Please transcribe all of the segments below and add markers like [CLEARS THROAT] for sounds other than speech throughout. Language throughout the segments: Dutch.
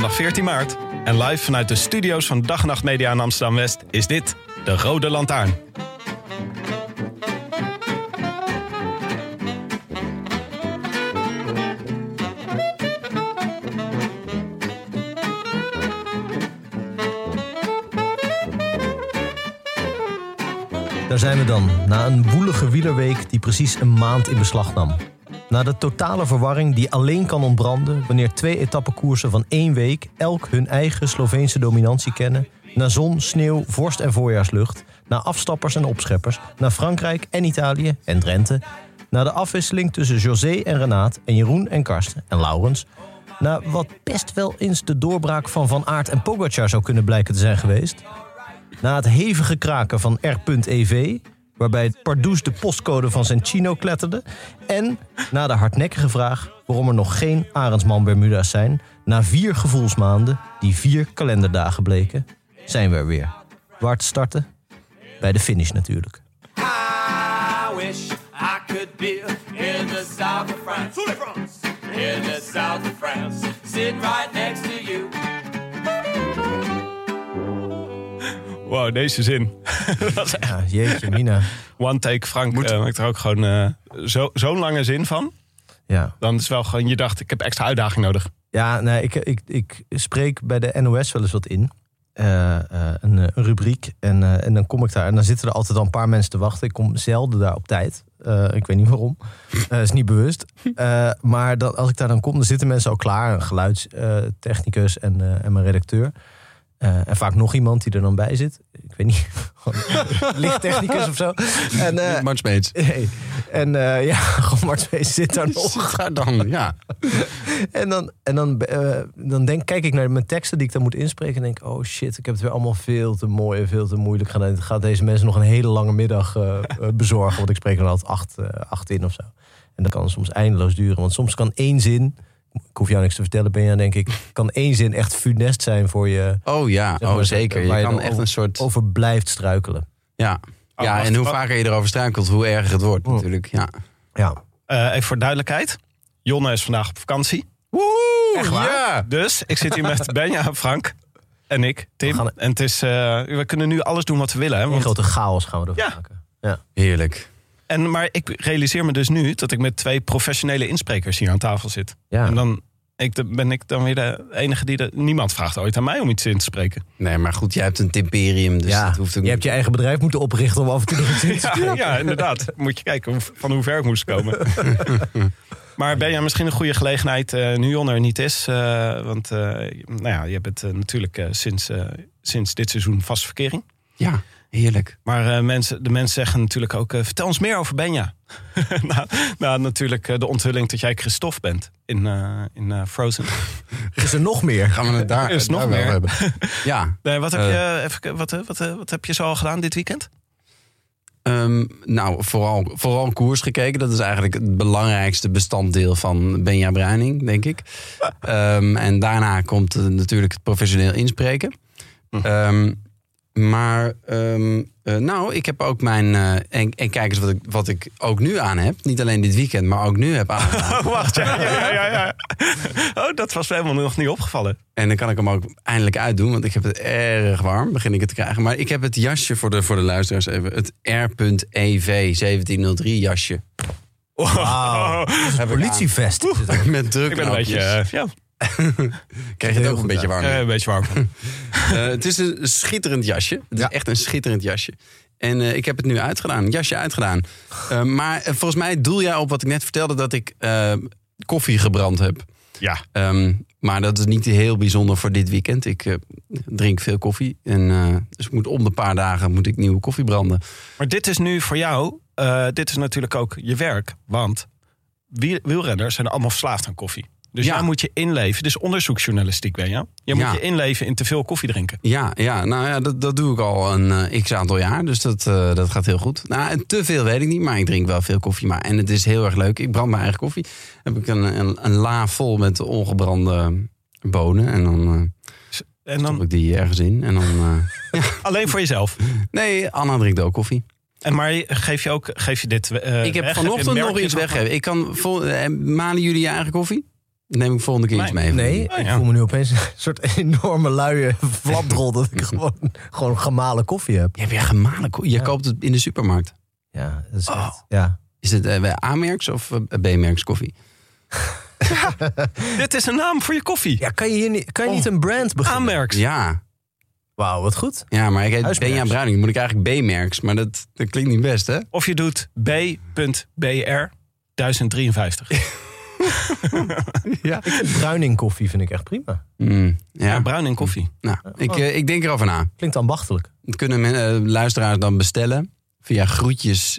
Maandag 14 maart en live vanuit de studio's van Dag en Nacht Media in Amsterdam-West is dit de Rode Lantaarn. Daar zijn we dan, na een woelige wielerweek die precies een maand in beslag nam. Na de totale verwarring die alleen kan ontbranden wanneer twee etappekoersen van één week elk hun eigen Sloveense dominantie kennen. Na zon, sneeuw, vorst en voorjaarslucht. Na afstappers en opscheppers. Na Frankrijk en Italië en Drenthe. Na de afwisseling tussen José en Renaat en Jeroen en Karsten en Laurens. Na wat best wel eens de doorbraak van Van Aert en Pogacar zou kunnen blijken te zijn geweest. Na het hevige kraken van R.EV, waarbij Pardoes de postcode van zijn chino kletterde. En na de hardnekkige vraag waarom er nog geen Arendsman Bermuda's zijn. Na vier gevoelsmaanden, die vier kalenderdagen bleken, zijn we er weer. Waar te starten? Bij de finish natuurlijk. I wish I could be in the south of France. In the south of France. Sitting right next to you. Wow, deze zin. [LAUGHS] Dat is echt Ja, jeetje, Mina. one take. Frank eh, maakt er ook gewoon eh, zo- zo'n lange zin van. Ja, Dan is wel gewoon, je dacht, ik heb extra uitdaging nodig. ja nee, ik, ik, ik spreek bij de NOS wel eens wat in. Eh, eh, een, een rubriek. En, eh, en dan kom ik daar. En dan zitten er altijd al een paar mensen te wachten. Ik kom zelden daar op tijd. Eh, ik weet niet waarom. Eh is niet bewust. Eh, maar dan, als ik daar dan kom, dan zitten mensen al klaar. Een geluidstechnicus en, eh, en mijn redacteur. Eh, en vaak nog iemand die er dan bij zit. Ik weet niet. [LAUGHS] Lichttechnicus of zo. [LAUGHS] En, Mart Smeets. nee. en eh, ja, [LAUGHS] gewoon Mart Smeets zit daar nog. Ga dan, ja. En dan, en dan, dan denk, kijk ik naar mijn teksten die ik dan moet inspreken. En denk, oh shit, ik heb het weer allemaal veel te mooi en veel te moeilijk gedaan. Het gaat deze mensen nog een hele lange middag bezorgen. Want ik spreek er altijd acht, acht in of zo. En dat kan soms eindeloos duren. Want soms kan één zin, ik hoef jou niks te vertellen, ben je denk ik, kan één zin echt funest zijn voor je. Oh ja, zeg oh maar, zeker. Je waar kan dan echt over- een soort... Over blijft struikelen. Ja, Oh, ja en hoe wat- vaker je erover struikelt, hoe erger het wordt Oh. natuurlijk. Ja. Ja. Eh, even voor duidelijkheid. Jonne is vandaag op vakantie. Echt waar? Ja. Dus ik zit hier met [LAUGHS] Benja, Frank en ik, Tim. We gaan- En het is, eh, we kunnen nu alles doen wat we willen. Hè? Een grote chaos gaan we ervan Ja. maken. Heerlijk. En, maar ik realiseer me dus nu dat ik met twee professionele insprekers hier aan tafel zit. Ja. En dan ik, ben ik dan weer de enige die... De, niemand vraagt ooit aan mij om iets in te spreken. Nee, maar goed, jij hebt een timperium, dus ja, dat hoeft ook je hebt je eigen bedrijf moeten oprichten om af en toe nog [LAUGHS] iets in te Ja, spreken. ja, inderdaad. Moet je kijken hoe, van hoe ver ik moest komen. [LAUGHS] maar ben jij misschien een goede gelegenheid, eh, nu Jon er niet is. eh, want eh, nou ja, je bent natuurlijk sinds, eh, sinds dit seizoen vast verkering. Ja, heerlijk. Maar eh, mensen, de mensen zeggen natuurlijk ook... eh, vertel ons meer over Benja. na, [LAUGHS] na natuurlijk eh, de onthulling dat jij Christophe bent in, eh, in eh, Frozen. [LAUGHS] Is er nog meer? Gaan we het daar, is nog daar wel meer. hebben. [LAUGHS] Ja, Nee, wat, heb je, even, wat, wat, wat heb je zo al gedaan dit weekend? Ehm, nou, vooral, vooral koers gekeken. Dat is eigenlijk het belangrijkste bestanddeel van Benja Bruining, denk ik. Ehm, en daarna komt natuurlijk het professioneel inspreken. Ehm, maar, ehm, eh, nou, ik heb ook mijn... eh, en, en kijk eens wat ik, wat ik ook nu aan heb. Niet alleen dit weekend, maar ook nu heb aangedaan. Oh, [LAUGHS] wacht. Ja, ja, ja, ja. Oh, dat was me helemaal nog niet opgevallen. En dan kan ik hem ook eindelijk uitdoen, want ik heb het erg warm, begin ik het te krijgen. Maar ik heb het jasje voor de, voor de luisteraars even. Het R.EV 1703 jasje. Wauw. Heb ik Politievest. is het ook. aan. [LAUGHS] Met druk. Ik ben een beetje... eh, ja, [LAUGHS] Krijg je het ook een beetje warm? eh, een beetje warm. [LAUGHS] Eh, het is een schitterend jasje. Het is echt een schitterend jasje. En eh, ik heb het nu uitgedaan, een jasje uitgedaan. Eh, maar eh, volgens mij doel jij op wat ik net vertelde... dat ik eh, koffie gebrand heb. Ja. Ehm, maar dat is niet heel bijzonder voor dit weekend. Ik eh, drink veel koffie. En, eh, dus ik moet om de paar dagen moet ik nieuwe koffie branden. Maar dit is nu voor jou, eh, dit is natuurlijk ook je werk. Want wiel- wielrenners zijn allemaal verslaafd aan koffie. Dus Ja. jij moet je inleven. Dus onderzoeksjournalistiek ben je. Je moet Ja. je inleven in te veel koffie drinken. Ja, ja nou ja, dat, dat doe ik al een eh, x aantal jaar. Dus dat, eh, dat gaat heel goed. Nou, en te veel weet ik niet, maar ik drink wel veel koffie. Maar, en het is heel erg leuk. Ik brand mijn eigen koffie. Dan heb ik een, een, een la vol met ongebrande bonen. En dan eh En stop dan ik die ergens in. En dan, eh, [LAUGHS] alleen voor jezelf. nee, Anna drinkt ook koffie. En maar geef je ook geef je dit eh, ik heb weg? vanochtend nog iets weggeven. Ik kan vol, eh, malen jullie je eigen koffie? Neem ik volgende keer iets mee. Nee, Oh, ik voel me nu opeens een soort [LAUGHS] enorme luie flapdrol... dat ik gewoon, gewoon gemalen koffie heb. Je hebt weer gemalen koffie. Je Ja. koopt het in de supermarkt. Ja, dat is Oh. echt... Ja. Is het eh, A-merks of eh, B-merks koffie? [LAUGHS] Dit is een naam voor je koffie. ja, kan je, hier niet, kan je niet een brand beginnen? Aanmerks. Ja. Wauw, wat goed. Ja, maar ik heet. Benja Bruining. Dan moet ik eigenlijk B-merks. Maar dat, dat klinkt niet best, hè? Of je doet B.BR 1053. [LAUGHS] [LAUGHS] Ja. Bruining koffie vind ik echt prima. Mm, Ja, ja. bruin en koffie. Nou, ik, eh, ik denk erover na. Klinkt ambachtelijk. Dat kunnen men, eh, luisteraars dan bestellen via groetjes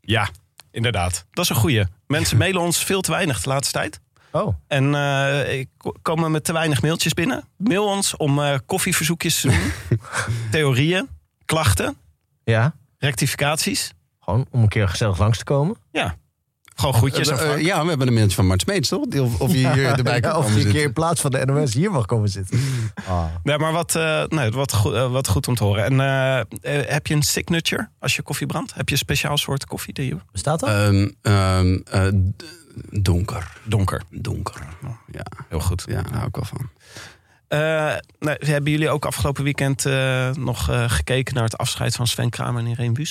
Ja, inderdaad. Dat is een goeie. Mensen [LAUGHS] mailen ons veel te weinig de laatste tijd. Oh, En eh, komen met te weinig mailtjes binnen. Mail ons om eh, koffieverzoekjes te doen. [LAUGHS] Theorieën, klachten, ja. rectificaties. Gewoon om een keer gezellig langs te komen. Ja, gewoon groetjes aan Eh, eh, Frank. ja, we hebben een mailtje van Mart Smeets, toch? Die- Of, of je hier [LAUGHS] erbij kan Ja, of je een keer in plaats van de NOS hier mag komen zitten. [LAUGHS] Ah. Nee, maar wat, eh, nee, wat, goed, wat goed om te horen. En heb je een signature als je koffie brandt? Heb je een speciaal soort koffie die je... Bestaat dat? Ehm, ehm, eh, donker. Donker. Donker. Ja, Heel goed. ja, daar hou ik wel van. Eh, nou, hebben jullie ook afgelopen weekend eh, nog eh, gekeken naar het afscheid van Sven Kramer en Irene?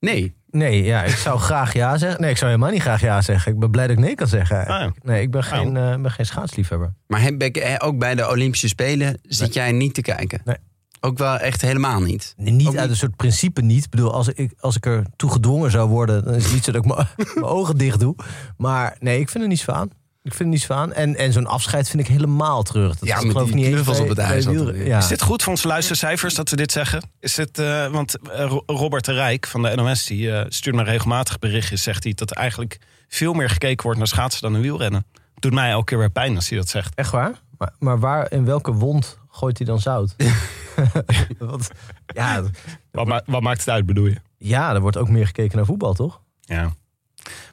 Nee, Nee, ja, ik zou [LAUGHS] graag ja zeggen. Nee, ik zou helemaal niet graag ja zeggen. Ik ben blij dat ik nee kan zeggen. Ah, ja. Nee, ik ben geen, eh, ben geen schaatsliefhebber. maar heb ik, eh, ook bij de Olympische Spelen zit jij niet te kijken? Nee. Ook wel echt helemaal niet? Nee, niet Ook uit niet? een soort principe niet. Ik bedoel, als ik, als ik er toe gedwongen zou worden... dan is het niet zo dat ik mijn- [LAUGHS] mijn ogen dicht doe. Maar nee, ik vind er niets van aan. Ik vind er niets van aan. En, en zo'n afscheid vind ik helemaal terug. Dat Ja, is met geloof ik die niet knuffels op het ijs. Ja. Is dit goed voor onze luistercijfers dat we dit zeggen? Is het, eh, want eh, Ro- Robert de Rijk van de NOS die, eh, stuurt me regelmatig berichtjes. Zegt hij dat er eigenlijk veel meer gekeken wordt naar schaatsen dan naar wielrennen. Doet mij elke keer weer pijn als hij dat zegt. Echt waar? Maar, maar waar, in welke wond gooit hij dan zout? [LAUGHS] Want, ja, Wat, ma- wat maakt het uit, bedoel je? ja, er wordt ook meer gekeken naar voetbal, toch? Ja.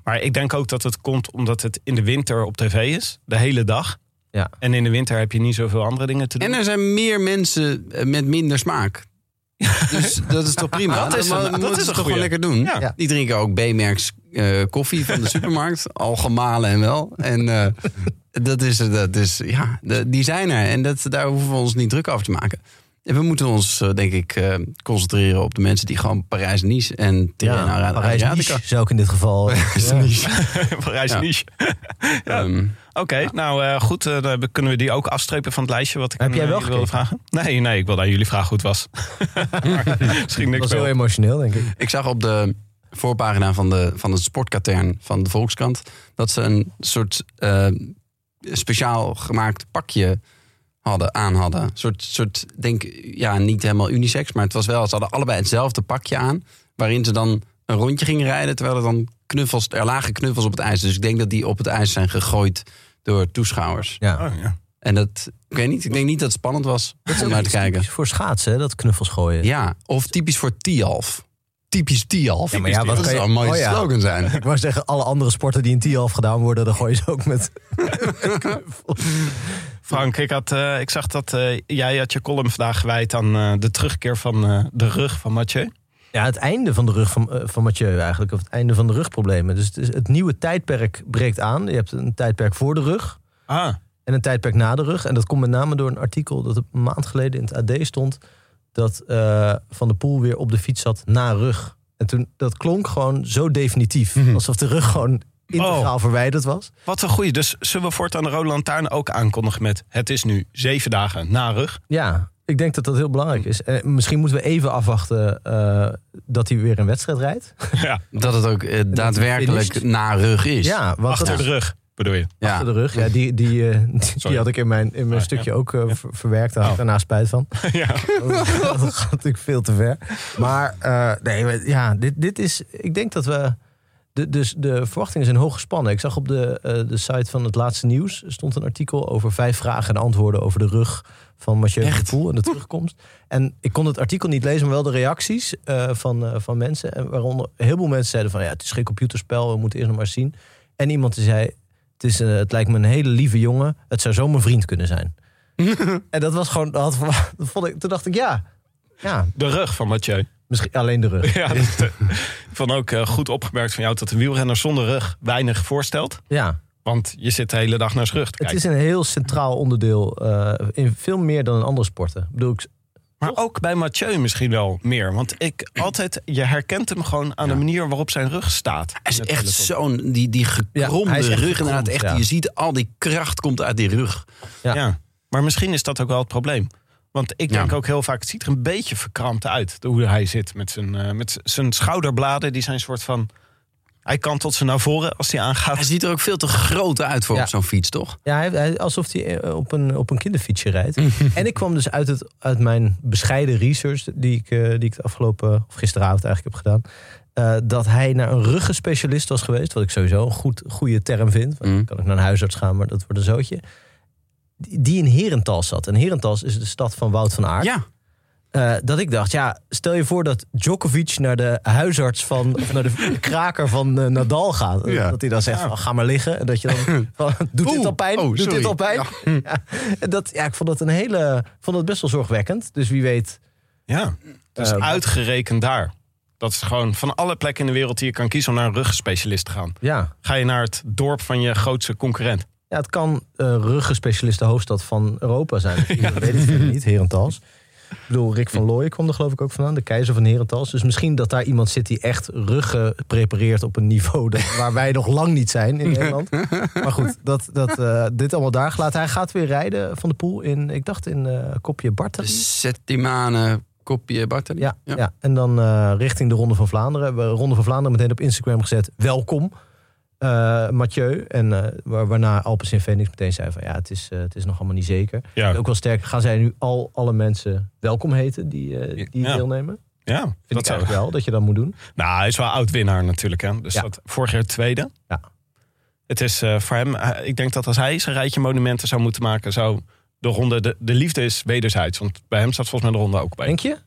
Maar ik denk ook dat het komt omdat het in de winter op tv is. De hele dag. Ja. En in de winter heb je niet zoveel andere dingen te doen. En er zijn meer mensen eh, met minder smaak. [LAUGHS] Dus dat is toch prima? Dat is een- dat is toch goeie. gewoon lekker doen. Ja. Die drinken ook B-merks eh, koffie van de supermarkt. [LAUGHS] al gemalen en wel. En eh, dat is, dat is, ja, de- die zijn er. En dat, daar hoeven we ons niet druk over te maken. En we moeten ons, eh, denk ik, eh, concentreren op de mensen die gewoon Parijs-Nice en Tirreno Ja, Parijs-Nice zou ik in dit geval... ja. [LAUGHS] Parijs Ja. niche. [LAUGHS] [LAUGHS] Ehm, Oké, nou eh, goed. dan kunnen we die ook afstrepen van het lijstje wat ik Heb aan, jij wel wilde gekeken? vragen. Nee, nee, ik wilde aan jullie vragen hoe het was. Misschien Dat niks was heel emotioneel, denk ik. Ik zag op de voorpagina van, de, van het sportkatern van de Volkskrant... dat ze een soort eh, speciaal gemaakt pakje hadden, aan hadden. Een soort, soort, denk, ja, niet helemaal unisex, maar het was wel... ze hadden allebei hetzelfde pakje aan... waarin ze dan een rondje gingen rijden... terwijl er dan knuffels, er lagen knuffels op het ijs. Dus ik denk dat die op het ijs zijn gegooid door toeschouwers. Ja. Oh, ja. En dat, ik weet niet, ik denk niet dat het spannend was om naar te kijken. Typisch voor schaatsen, hè, dat knuffels gooien. Ja, of typisch voor Tialf. Typisch Tialf. Ja, maar ja, wat dat zou een mooie oh ja. slogan zijn. [LAUGHS] Ik wou zeggen, alle andere sporten die in Tialf gedaan worden, dan gooi je ze ook met... [LAUGHS] Frank, ik, had, eh, ik zag dat eh, jij had je column vandaag gewijd aan eh, de terugkeer van de rug van Mathieu. Ja, het einde van de rug van, van Mathieu eigenlijk. Of het einde van de rugproblemen. Dus het, is, het nieuwe tijdperk breekt aan. Je hebt een tijdperk voor de rug Ah, en een tijdperk na de rug. En dat komt met name door een artikel dat een maand geleden in het AD stond. Dat Van der Poel weer op de fiets zat na rug. En toen, dat klonk gewoon zo definitief. Alsof de rug gewoon integraal verwijderd was. Wat een goeie. Dus zullen we voortaan de Rode Lantaarn ook aankondigen met... het is nu zeven dagen na rug. Ja, ik denk dat dat heel belangrijk is. Eh, misschien moeten we even afwachten eh, dat hij weer een wedstrijd rijdt. [LAUGHS] Ja, Dat het ook eh, daadwerkelijk na rug is. Ja, want achter dat de rug bedoel je. Ja. achter de rug. Ja, die, die, eh, [LAUGHS] die, had ik in mijn, in mijn Ah, stukje ja. ook ver- verwerkt. Daar had ik Oh. daarna spijt van. [LAUGHS] ja. dat gaat natuurlijk veel te ver. Maar eh, nee, maar ja, dit, dit is. Ik denk dat we. De, dus de verwachtingen zijn hoog gespannen. Ik zag op de, eh, de site van het laatste nieuws stond een artikel over vijf vragen en antwoorden over de rug van Mathieu van Poel en de [LAUGHS] terugkomst. En ik kon het artikel niet lezen, maar wel de reacties eh, van, eh, van mensen. En waaronder een heleboel mensen zeiden van ja, het is geen computerspel, we moeten eerst nog maar zien. En iemand die zei, het, is, het lijkt me een hele lieve jongen, het zou zo mijn vriend kunnen zijn. [LAUGHS] en dat was gewoon, dat, had, dat vond ik, toen dacht ik ja, ja, De rug van Mathieu. Misschien alleen de rug. [LAUGHS] Ja, dat, ik vond ook eh, goed opgemerkt van jou... dat een wielrenner zonder rug weinig voorstelt. Ja, Want je zit de hele dag naar zijn rug te het kijken. is een heel centraal onderdeel. eh, in veel meer dan in andere sporten. Ik bedoel, ik, Maar ook bij Mathieu misschien wel meer. Want ik altijd, je herkent hem gewoon aan de manier waarop zijn rug staat. Hij is het echt zo'n, die, die gekromde Ja, hij is echt rug inderdaad. Echt, ja. Je ziet al die kracht komt uit die rug. Ja. Ja. Maar misschien is dat ook wel het probleem. Want ik denk Ja. ook heel vaak, het ziet er een beetje verkrampt uit. Hoe hij zit met zijn, eh, met zijn schouderbladen. Die zijn soort van... Hij kantelt ze naar voren als hij aangaat. Hij ziet er ook veel te groot uit voor Ja. op zo'n fiets, toch? ja, hij, hij- alsof hij eh, op een, op een kinderfietsje rijdt. [LAUGHS] en ik kwam dus uit, het, uit mijn bescheiden research... die ik, eh, die ik de afgelopen, of gisteravond eigenlijk heb gedaan... eh, dat hij naar een ruggenspecialist was geweest. Wat ik sowieso een goed, goede term vind. Mm. dan kan ik naar een huisarts gaan, maar dat wordt een zootje. Die, in Herentals zat. En Herentals is de stad van Wout van Aert. Ja. Eh, dat ik dacht, ja, stel je voor dat Djokovic naar de huisarts van, of naar de [LAUGHS] kraker van eh, Nadal gaat. Ja. Dat hij dan zegt, van, ga maar liggen. En dat je dan, [LAUGHS] van, doet dit al pijn? oh, doet dit al pijn? Ja. [LAUGHS] Dat, ja, ik vond dat een hele, vond dat best wel zorgwekkend. Dus wie weet, Ja, dus Eh, uitgerekend daar. Dat is gewoon van alle plekken in de wereld die je kan kiezen om naar een ruggenspecialist te gaan. ja. Ga je naar het dorp van je grootste concurrent. Ja, het kan uh, ruggenspecialist de hoofdstad van Europa zijn. [LAUGHS] Dat weet ik verder niet, Herentals. Ik bedoel, Rick van Looy kwam er geloof ik ook vandaan, de keizer van Herentals. Dus misschien dat daar iemand zit die echt ruggen prepareert op een niveau dat, [LAUGHS] waar wij nog lang niet zijn in Nederland. Maar goed, dat, dat, uh, dit allemaal daar gelaten. Hij gaat weer rijden van de poel in, ik dacht in uh, Kopje Bartali. De Settimane Kopje Bartali. Ja, ja. ja, en dan richting de Ronde van Vlaanderen. We hebben Ronde van Vlaanderen meteen op Instagram gezet. Welkom. Uh, Mathieu. En uh, waar, waarna Alpes in Phoenix meteen zei van ja, het is, uh, het is nog allemaal niet zeker. Ja. Ook wel sterk. Gaan zij nu al alle mensen welkom heten die, uh, die ja. deelnemen? Ja, Vind dat ik eigenlijk wel dat je dat moet doen. Nou, hij is wel oud-winnaar natuurlijk. Hè? Dus Ja. dat, vorig jaar tweede. Ja. Het is eh, voor hem, eh, ik denk dat als hij zijn rijtje monumenten zou moeten maken, zou de ronde, de, de liefde is wederzijds. Want bij hem staat volgens mij de ronde ook bij. Denk je?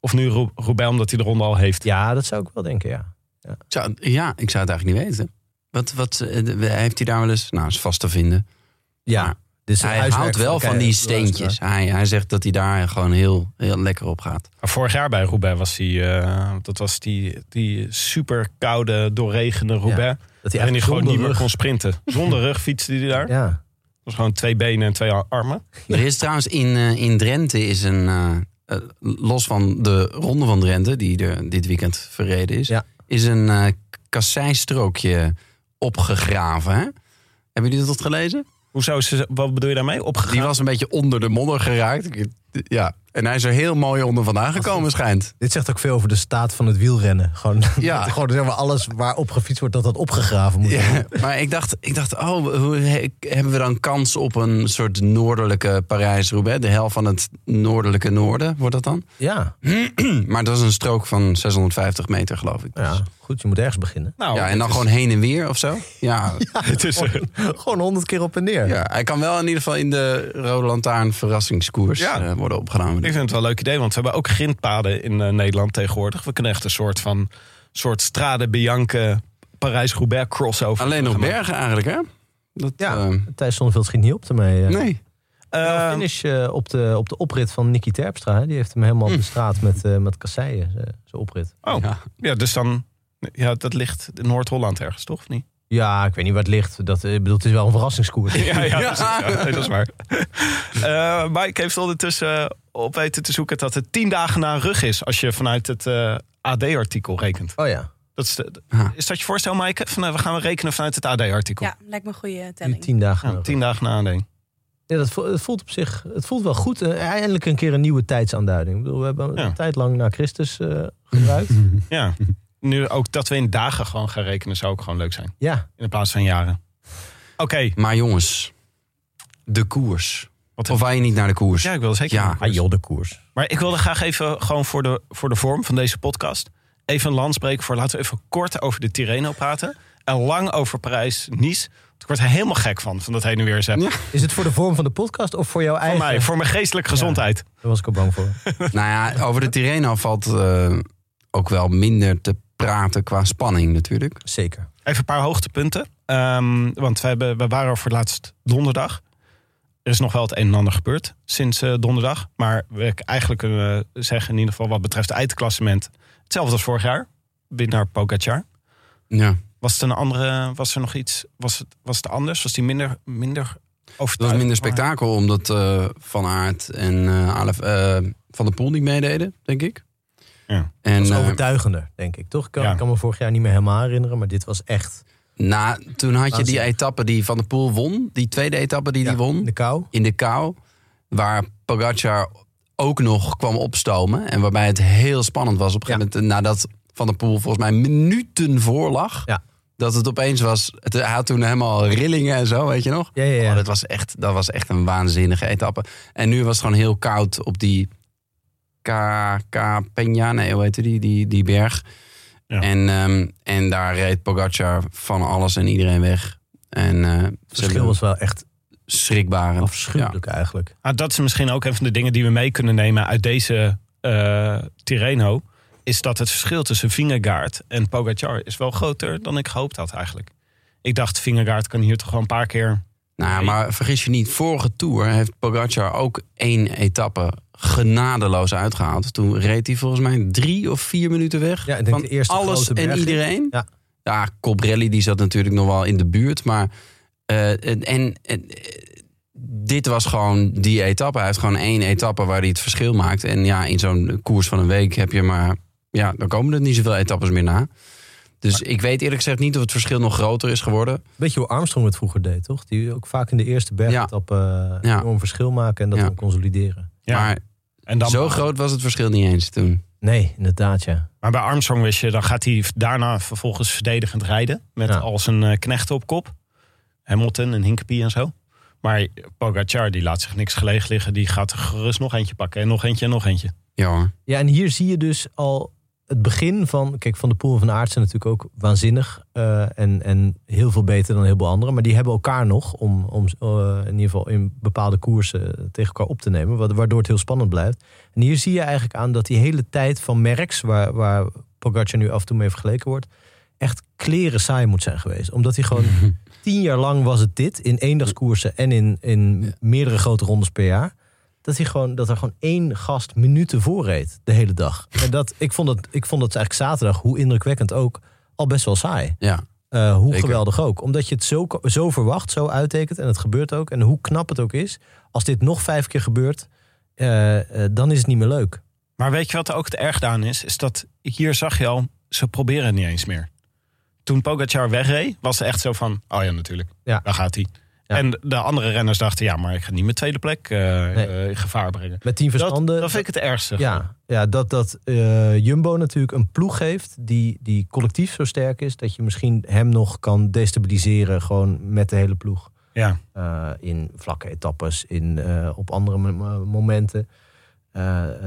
Of nu Ro- Roubaix, omdat hij de ronde al heeft. Ja, dat zou ik wel denken, ja. Ik zou, ja, ik zou het eigenlijk niet weten. Wat, wat eh, heeft hij daar wel eens? Nou, is vast te vinden. Ja, Maar dus hij houdt wel van die steentjes. Hij, hij zegt dat hij daar gewoon heel, heel lekker op gaat. Maar vorig jaar bij Roubaix was hij, eh, dat was die, die super koude, doorregende Roubaix. Dat hij waarin hij gewoon niet meer rug- kon sprinten. Zonder rug fietste hij daar. Dat Ja, was gewoon twee benen en twee armen. Er is trouwens in, eh, in Drenthe is een. los van de ronde van Drenthe, die er dit weekend verreden is, Ja. is een kasseistrookje opgegraven. Hè? Hebben jullie dat gelezen? Hoezo, ze- wat bedoel je daarmee? Opgegaan? Die was een beetje onder de modder geraakt. Ja. En hij is er heel mooi onder vandaan gekomen, schijnt. dit zegt ook veel over de staat van het wielrennen. Gewoon, Ja. [LAUGHS] gewoon zeg maar, alles waar op gefietst wordt, dat dat opgegraven moet worden. Ja, [LAUGHS] maar ik dacht, ik dacht oh, hoe he- hebben we dan kans op een soort noordelijke Parijs-Roubaix? De helft van het noordelijke noorden, wordt dat dan? Ja, [CLEARS THROAT] Maar dat is een strook van 650 meter, geloof ik. Dus- ja, goed, je moet ergens beginnen. Nou, ja, en dan is- gewoon heen en weer of zo? [LAUGHS] Ja, Het is, Gewoon honderd keer op en neer. ja, hij kan wel in ieder geval in de Rode Lantaarn verrassingskoers Ja. eh, worden opgenomen. Ik vind het wel een leuk idee, want we hebben ook grindpaden in eh, Nederland tegenwoordig. We kunnen echt een soort van soort Strade Bianche Parijs-Roubaix crossover. Alleen nog bergen eigenlijk, hè? Dat, Ja, eh, Thijs Zonneveld schiet niet op ermee. nee. Eh, finish eh, op, de, op de oprit van Nicky Terpstra. hè. Die heeft hem helemaal Hm. bestraat met, eh met kasseien, zijn oprit. oh, ja. Ja. dus dan... Ja, dat ligt in Noord-Holland ergens, toch? Of niet? Ja, ik weet niet waar het ligt. Dat, eh, ik bedoel, het is wel een verrassingskoers. [LAUGHS] Ja, ja, [LAUGHS] precies. Ja, nee, dat is waar. Eh Mike heeft ondertussen op weten te zoeken dat het tien dagen na een rug is... als je vanuit het eh, AD-artikel rekent. Oh ja. Dat is, de- is dat je voorstel, Maaike? Van, eh, we gaan rekenen vanuit het AD-artikel. Ja, lijkt me een goede telling. tien dagen. Ja, tien dagen na AD. Ja, dat voelt, het voelt op zich het voelt wel goed. Eh, eindelijk een keer een nieuwe tijdsaanduiding. Ik bedoel, we hebben Ja. een tijd lang naar Christus eh, [LAUGHS] gebruikt. Ja. Nu ook dat we in dagen gewoon gaan rekenen zou ook gewoon leuk zijn. ja, In plaats van jaren. Oké. Maar jongens, de koers. Wat Of wij niet naar de koers? Ja, ik wil zeker. Ja. naar de koers. ah, joh, de koers. Maar ik wilde graag even gewoon voor de, voor de vorm van deze podcast. Even een lans breken voor. Laten we even kort over de Tirreno praten. En lang over Parijs-Nice. Ik word er helemaal gek van, van dat heen en weer zetten. Is het voor de vorm van de podcast of voor jouw Voor eigen? mij, voor mijn geestelijke gezondheid. Daar was ik al bang voor. [LAUGHS] Nou ja, over de Tirreno valt eh, ook wel minder te praten qua spanning natuurlijk. Zeker. Even een paar hoogtepunten. Ehm, want we, hebben, we waren er voor het laatst donderdag. Er is nog wel het een en ander gebeurd sinds eh, donderdag. Maar we eigenlijk kunnen we zeggen in ieder geval wat betreft het eindklassement... hetzelfde als vorig jaar. Winnaar Pogacar. Ja. Was het een andere, was er nog iets, was het, was het anders? Was die minder, minder Het overtuigend? was minder spektakel omdat eh, Van Aert en eh, Alef, eh, Van der Poel niet meededen, denk ik. Ja. En Dat is eh, overtuigender, denk ik. Toch? Ik kan, Ja. ik kan me vorig jaar niet meer helemaal herinneren, maar dit was echt nou, toen had je die etappe die Van der Poel won. Die tweede etappe die ja, hij won. in de kou. in de kou. Waar Pogacar ook nog kwam opstomen. En waarbij het heel spannend was op een gegeven moment. Nadat Van der Poel volgens mij minuten voor lag. Ja. Dat het opeens was. Het, hij had toen helemaal rillingen en zo, weet je nog? Ja, ja, ja. Oh, dat, was echt, dat was echt een waanzinnige etappe. En nu was het gewoon heel koud op die K, K Peña, nee, hoe heet die, die, die berg. Ja. En, ehm, en daar reed Pogacar van alles en iedereen weg. En eh, Het verschil was wel echt schrikbarend. afschuwelijk eigenlijk. Ah, dat is misschien ook een van de dingen die we mee kunnen nemen uit deze eh Tirreno. Is dat het verschil tussen Vingegaard en Pogacar is wel groter dan ik gehoopt had eigenlijk. Ik dacht, Vingegaard kan hier toch gewoon een paar keer... Nou, maar vergis je niet, vorige Tour heeft Pogacar ook één etappe genadeloos uitgehaald. Toen reed hij volgens mij drie of vier minuten weg. Ja, ik denk van de eerste alles en iedereen. Ja. ja, Cobrelli die zat natuurlijk nog wel in de buurt. Maar eh, en, en, en, dit was gewoon die etappe. Hij heeft gewoon één etappe waar hij het verschil maakt. En ja, in zo'n koers van een week heb je maar... Ja, dan komen er niet zoveel etappes meer na. Dus ik weet eerlijk gezegd niet of het verschil nog groter is geworden. Weet je hoe Armstrong het vroeger deed, toch? Die ook vaak in de eerste bergetap eh Ja. enorm verschil maken en dat Ja. dan consolideren. Ja, Maar en dan, zo groot was het verschil niet eens toen. Nee, inderdaad, ja. Maar bij Armstrong wist je, dan gaat hij daarna vervolgens verdedigend rijden. Met Ja. al zijn eh, knechten op kop. Hamilton en Hinkepie en zo. Maar Pogacar die laat zich niks gelegen liggen. Die gaat er gerust nog eentje pakken. En nog eentje en nog eentje. Ja hoor. Ja, en hier zie je dus al het begin van... Kijk, Van de Poel en Van Aert zijn natuurlijk ook waanzinnig. eh, en, en heel veel beter dan heel veel anderen. Maar die hebben elkaar nog om, om eh, in ieder geval in bepaalde koersen tegen elkaar op te nemen. wa- Waardoor het heel spannend blijft. En hier zie je eigenlijk aan dat die hele tijd van Merckx... waar, waar Pogacar nu af en toe mee vergeleken wordt... echt kleren saai moet zijn geweest. Omdat hij gewoon [LAUGHS] tien jaar lang was het dit... in eendagskoersen en in, in meerdere grote rondes per jaar dat, hij gewoon, dat er gewoon één gast minuten voor reed de hele dag. En dat, ik, vond het, ik vond het eigenlijk zaterdag, hoe indrukwekkend ook, al best wel saai. Ja. Eh, hoe Zeker. geweldig ook. Omdat je het zo, zo verwacht, zo uittekent en het gebeurt ook. En hoe knap het ook is. Als dit nog vijf keer gebeurt, eh, eh, dan is het niet meer leuk. Maar weet je wat er ook het erg aan is? Is dat hier zag je al, ze proberen het niet eens meer. Toen Pogacar wegreed, was het echt zo van... Oh ja, natuurlijk. Ja. Daar gaat hij. Ja. En de andere renners dachten... Ja, maar ik ga niet mijn tweede plek Nee. in gevaar brengen. Met tien verstanden. dat vind ik het ergste. Ja, ja dat, dat eh, Jumbo natuurlijk een ploeg heeft die, die collectief zo sterk is... dat je misschien hem nog kan destabiliseren gewoon met de hele ploeg. Ja. In vlakke etappes, in, op andere mo- mo- momenten.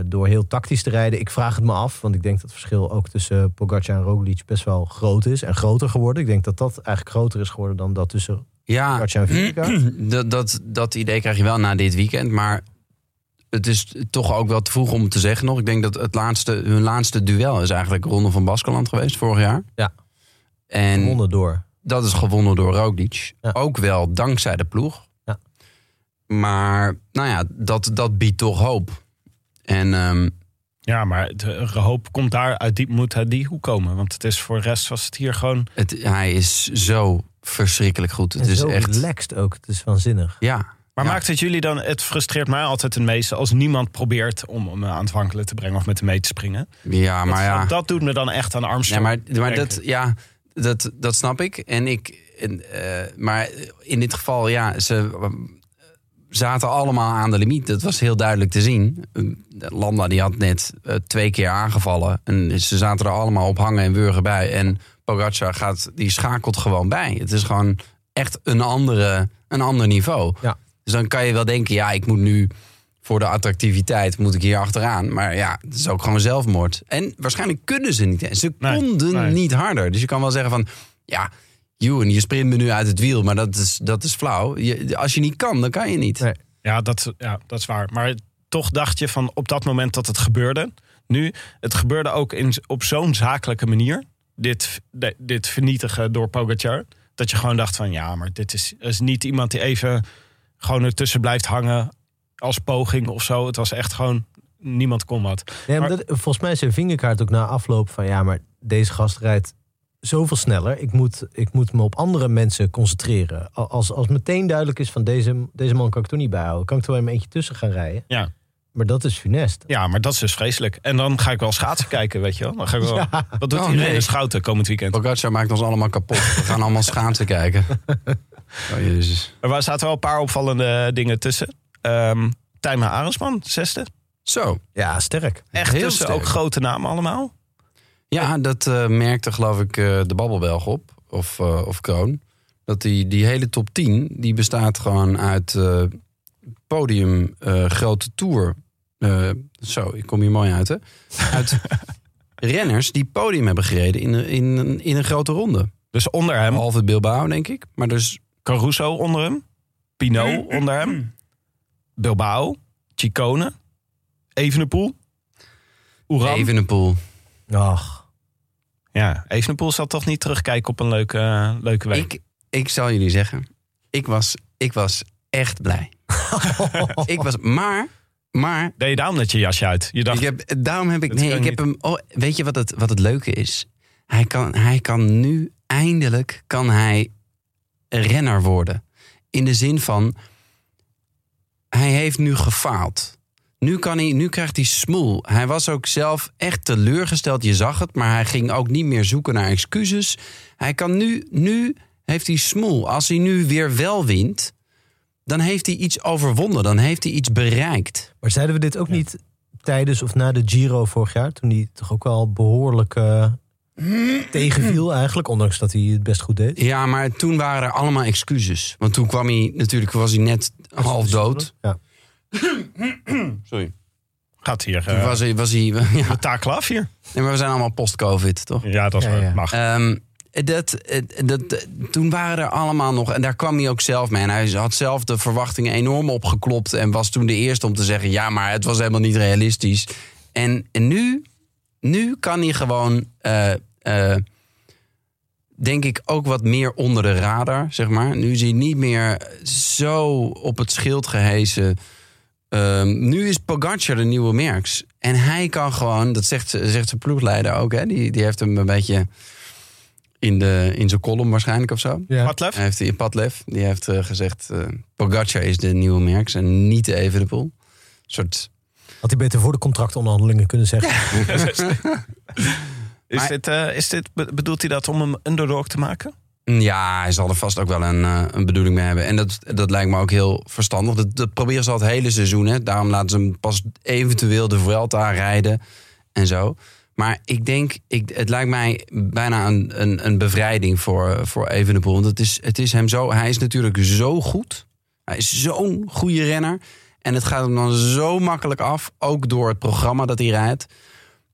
Door heel tactisch te rijden. Ik vraag het me af, want ik denk dat het verschil ook tussen Pogacar en Roglic best wel groot is. En groter geworden. Ik denk dat dat eigenlijk groter is geworden dan dat tussen Ja, Vingegaard. [CLEARS THROAT] dat, dat, dat idee krijg je wel na dit weekend. Maar het is toch ook wel te vroeg om te zeggen nog. Ik denk dat het laatste, hun laatste duel is eigenlijk Ronde van Baskeland geweest vorig jaar. Ja. En Gewonnen door. dat is gewonnen door Roglic. Ja. Ook wel dankzij de ploeg. Ja. Maar nou ja, dat, dat biedt toch hoop. En ehm, ja, maar de hoop komt daar uit die, moet uit die hoek komen. Want het is voor de rest was het hier gewoon... het, hij is zo verschrikkelijk goed. Het En is zo echt. relaxed ook. Het is waanzinnig. Ja, Maar Ja. maakt het jullie dan, het frustreert mij altijd het meeste als niemand probeert om me aan het wankelen te brengen of met hem mee te springen. Ja, maar ja. dat, dat doet me dan echt aan de Ja, Armstrong. maar, maar dat, ja, dat, dat snap ik. En ik en, eh, maar in dit geval, ja, ze eh, zaten allemaal aan de limiet. Dat was heel duidelijk te zien. Eh, Landa die had net eh, twee keer aangevallen. En ze zaten er allemaal op hangen en wurgen bij. En Pogacar gaat, die schakelt gewoon bij. Het is gewoon echt een, andere, een ander niveau. Ja. Dus dan kan je wel denken, ja, ik moet nu voor de attractiviteit moet ik hier achteraan. Maar ja, het is ook gewoon zelfmoord. En waarschijnlijk kunnen ze niet. Ze Nee, konden nee. niet harder. Dus je kan wel zeggen van, ja, Ewan, je sprint me nu uit het wiel. Maar dat is, dat is flauw. Je, als je niet kan, dan kan je niet. Nee. Ja dat, ja, dat is waar. Maar toch dacht je van op dat moment dat het gebeurde. Nu, het gebeurde ook in, op zo'n zakelijke manier. Dit, de- dit vernietigen door Pogacar. Dat je gewoon dacht van ja, maar dit is, is niet iemand die even gewoon ertussen blijft hangen als poging of zo. Het was echt gewoon, niemand kon wat. Nee, maar Maar- dat, volgens mij is zijn vingerkaart ook na afloop van ja, maar deze gast rijdt zoveel sneller. Ik moet, ik moet me op andere mensen concentreren. Al- Als, als meteen duidelijk is van deze, deze man kan ik toch niet bijhouden. Kan ik er wel een eentje tussen gaan rijden. Ja. Maar dat is funest. Ja, maar dat is dus vreselijk. En dan ga ik wel schaatsen kijken, weet je wel. Dan ga ik wel, [LAUGHS] Ja. Wat doet Oh, iedereen nee. in Schouten komend weekend? Pogacar maakt ons allemaal kapot. We gaan allemaal [LAUGHS] schaatsen kijken. [LAUGHS] Oh, jezus. Er zaten wel een paar opvallende dingen tussen. Ehm Tijma Arendsman, zesde. Zo. Ja, sterk. Echt Heel tussen sterk. ook grote namen allemaal. Ja, dat eh, merkte geloof ik eh, de Babbelbelg op. Of, eh, of Kroon. Dat die, die hele top 10, die bestaat gewoon uit eh, podium eh, grote tour. Eh, zo, ik kom hier mooi uit hè. Uit [LAUGHS] renners die podium hebben gereden in, een- in, in een grote ronde. Dus onder hem Behalve Bilbao, denk ik. Maar dus Caruso onder hem. Pinot onder hem. Bilbao. Chicone. Evenepoel. Oeran. Evenepoel. Ach, Ja, Evenepoel zal toch niet terugkijken op een leuke, leuke week. Ik, ik zal jullie zeggen, ik was, ik was echt blij. [LAUGHS] ik was, maar, maar Deed je daarom net je jasje uit? Je dacht, Ik heb, daarom heb ik. Nee, ik heb hem. Oh, weet je wat het, wat het leuke is? Hij kan, hij kan nu eindelijk kan hij renner worden. In de zin van. Hij heeft nu gefaald. Nu, kan hij, nu krijgt hij smoel. Hij was ook zelf echt teleurgesteld. Je zag het. Maar hij ging ook niet meer zoeken naar excuses. Hij kan nu. Nu heeft hij smoel. Als hij nu weer wel wint. Dan heeft hij iets overwonnen. Dan heeft hij iets bereikt. maar zeiden we dit ook niet tijdens of na de Giro vorig jaar? Toen hij toch ook wel behoorlijk eh, tegenviel eigenlijk. Ondanks dat hij het best goed deed. Ja, maar toen waren er allemaal excuses. Want toen kwam hij, natuurlijk was hij net half dood. Ja. Sorry. gaat hier Toen uh, was hij, was hij, ja. de taak af hier. Nee, maar we zijn allemaal post-covid, toch? Ja, dat is Ja, ja. mag. Ehm, dat, eh, dat, toen waren er allemaal nog, en daar kwam hij ook zelf mee. En hij had zelf de verwachtingen enorm opgeklopt. En was toen de eerste om te zeggen: ja, maar het was helemaal niet realistisch. En, nu, nu kan hij gewoon, eh, eh, denk ik, ook wat meer onder de radar, zeg maar. Nu is hij niet meer zo op het schild gehezen. Ehm, nu is Pogacar de nieuwe Merks. En hij kan gewoon, dat zegt, zegt zijn ploegleider ook, hè, die, die heeft hem een beetje in, de, in zijn column waarschijnlijk of zo. Ja. Hij heeft die Padlef, die heeft eh, gezegd: eh Pogacar is de nieuwe Merks en niet de Evenepoel. Een soort. Had hij beter voor de contractonderhandelingen kunnen zeggen. [LAUGHS] Is Maar- dit, eh, is dit, be- bedoelt hij dat om hem underdog te maken? Ja, hij zal er vast ook wel een, eh, een bedoeling mee hebben. En dat, dat lijkt me ook heel verstandig. Dat, dat proberen ze al het hele seizoen. Hè. Daarom laten ze hem pas eventueel de Vuelta rijden en zo. Maar ik denk, ik, het lijkt mij bijna een, een, een bevrijding voor, voor Evenepoel. Want het is, het is hem zo, hij is natuurlijk zo goed. Hij is zo'n goede renner. En het gaat hem dan zo makkelijk af. Ook door het programma dat hij rijdt.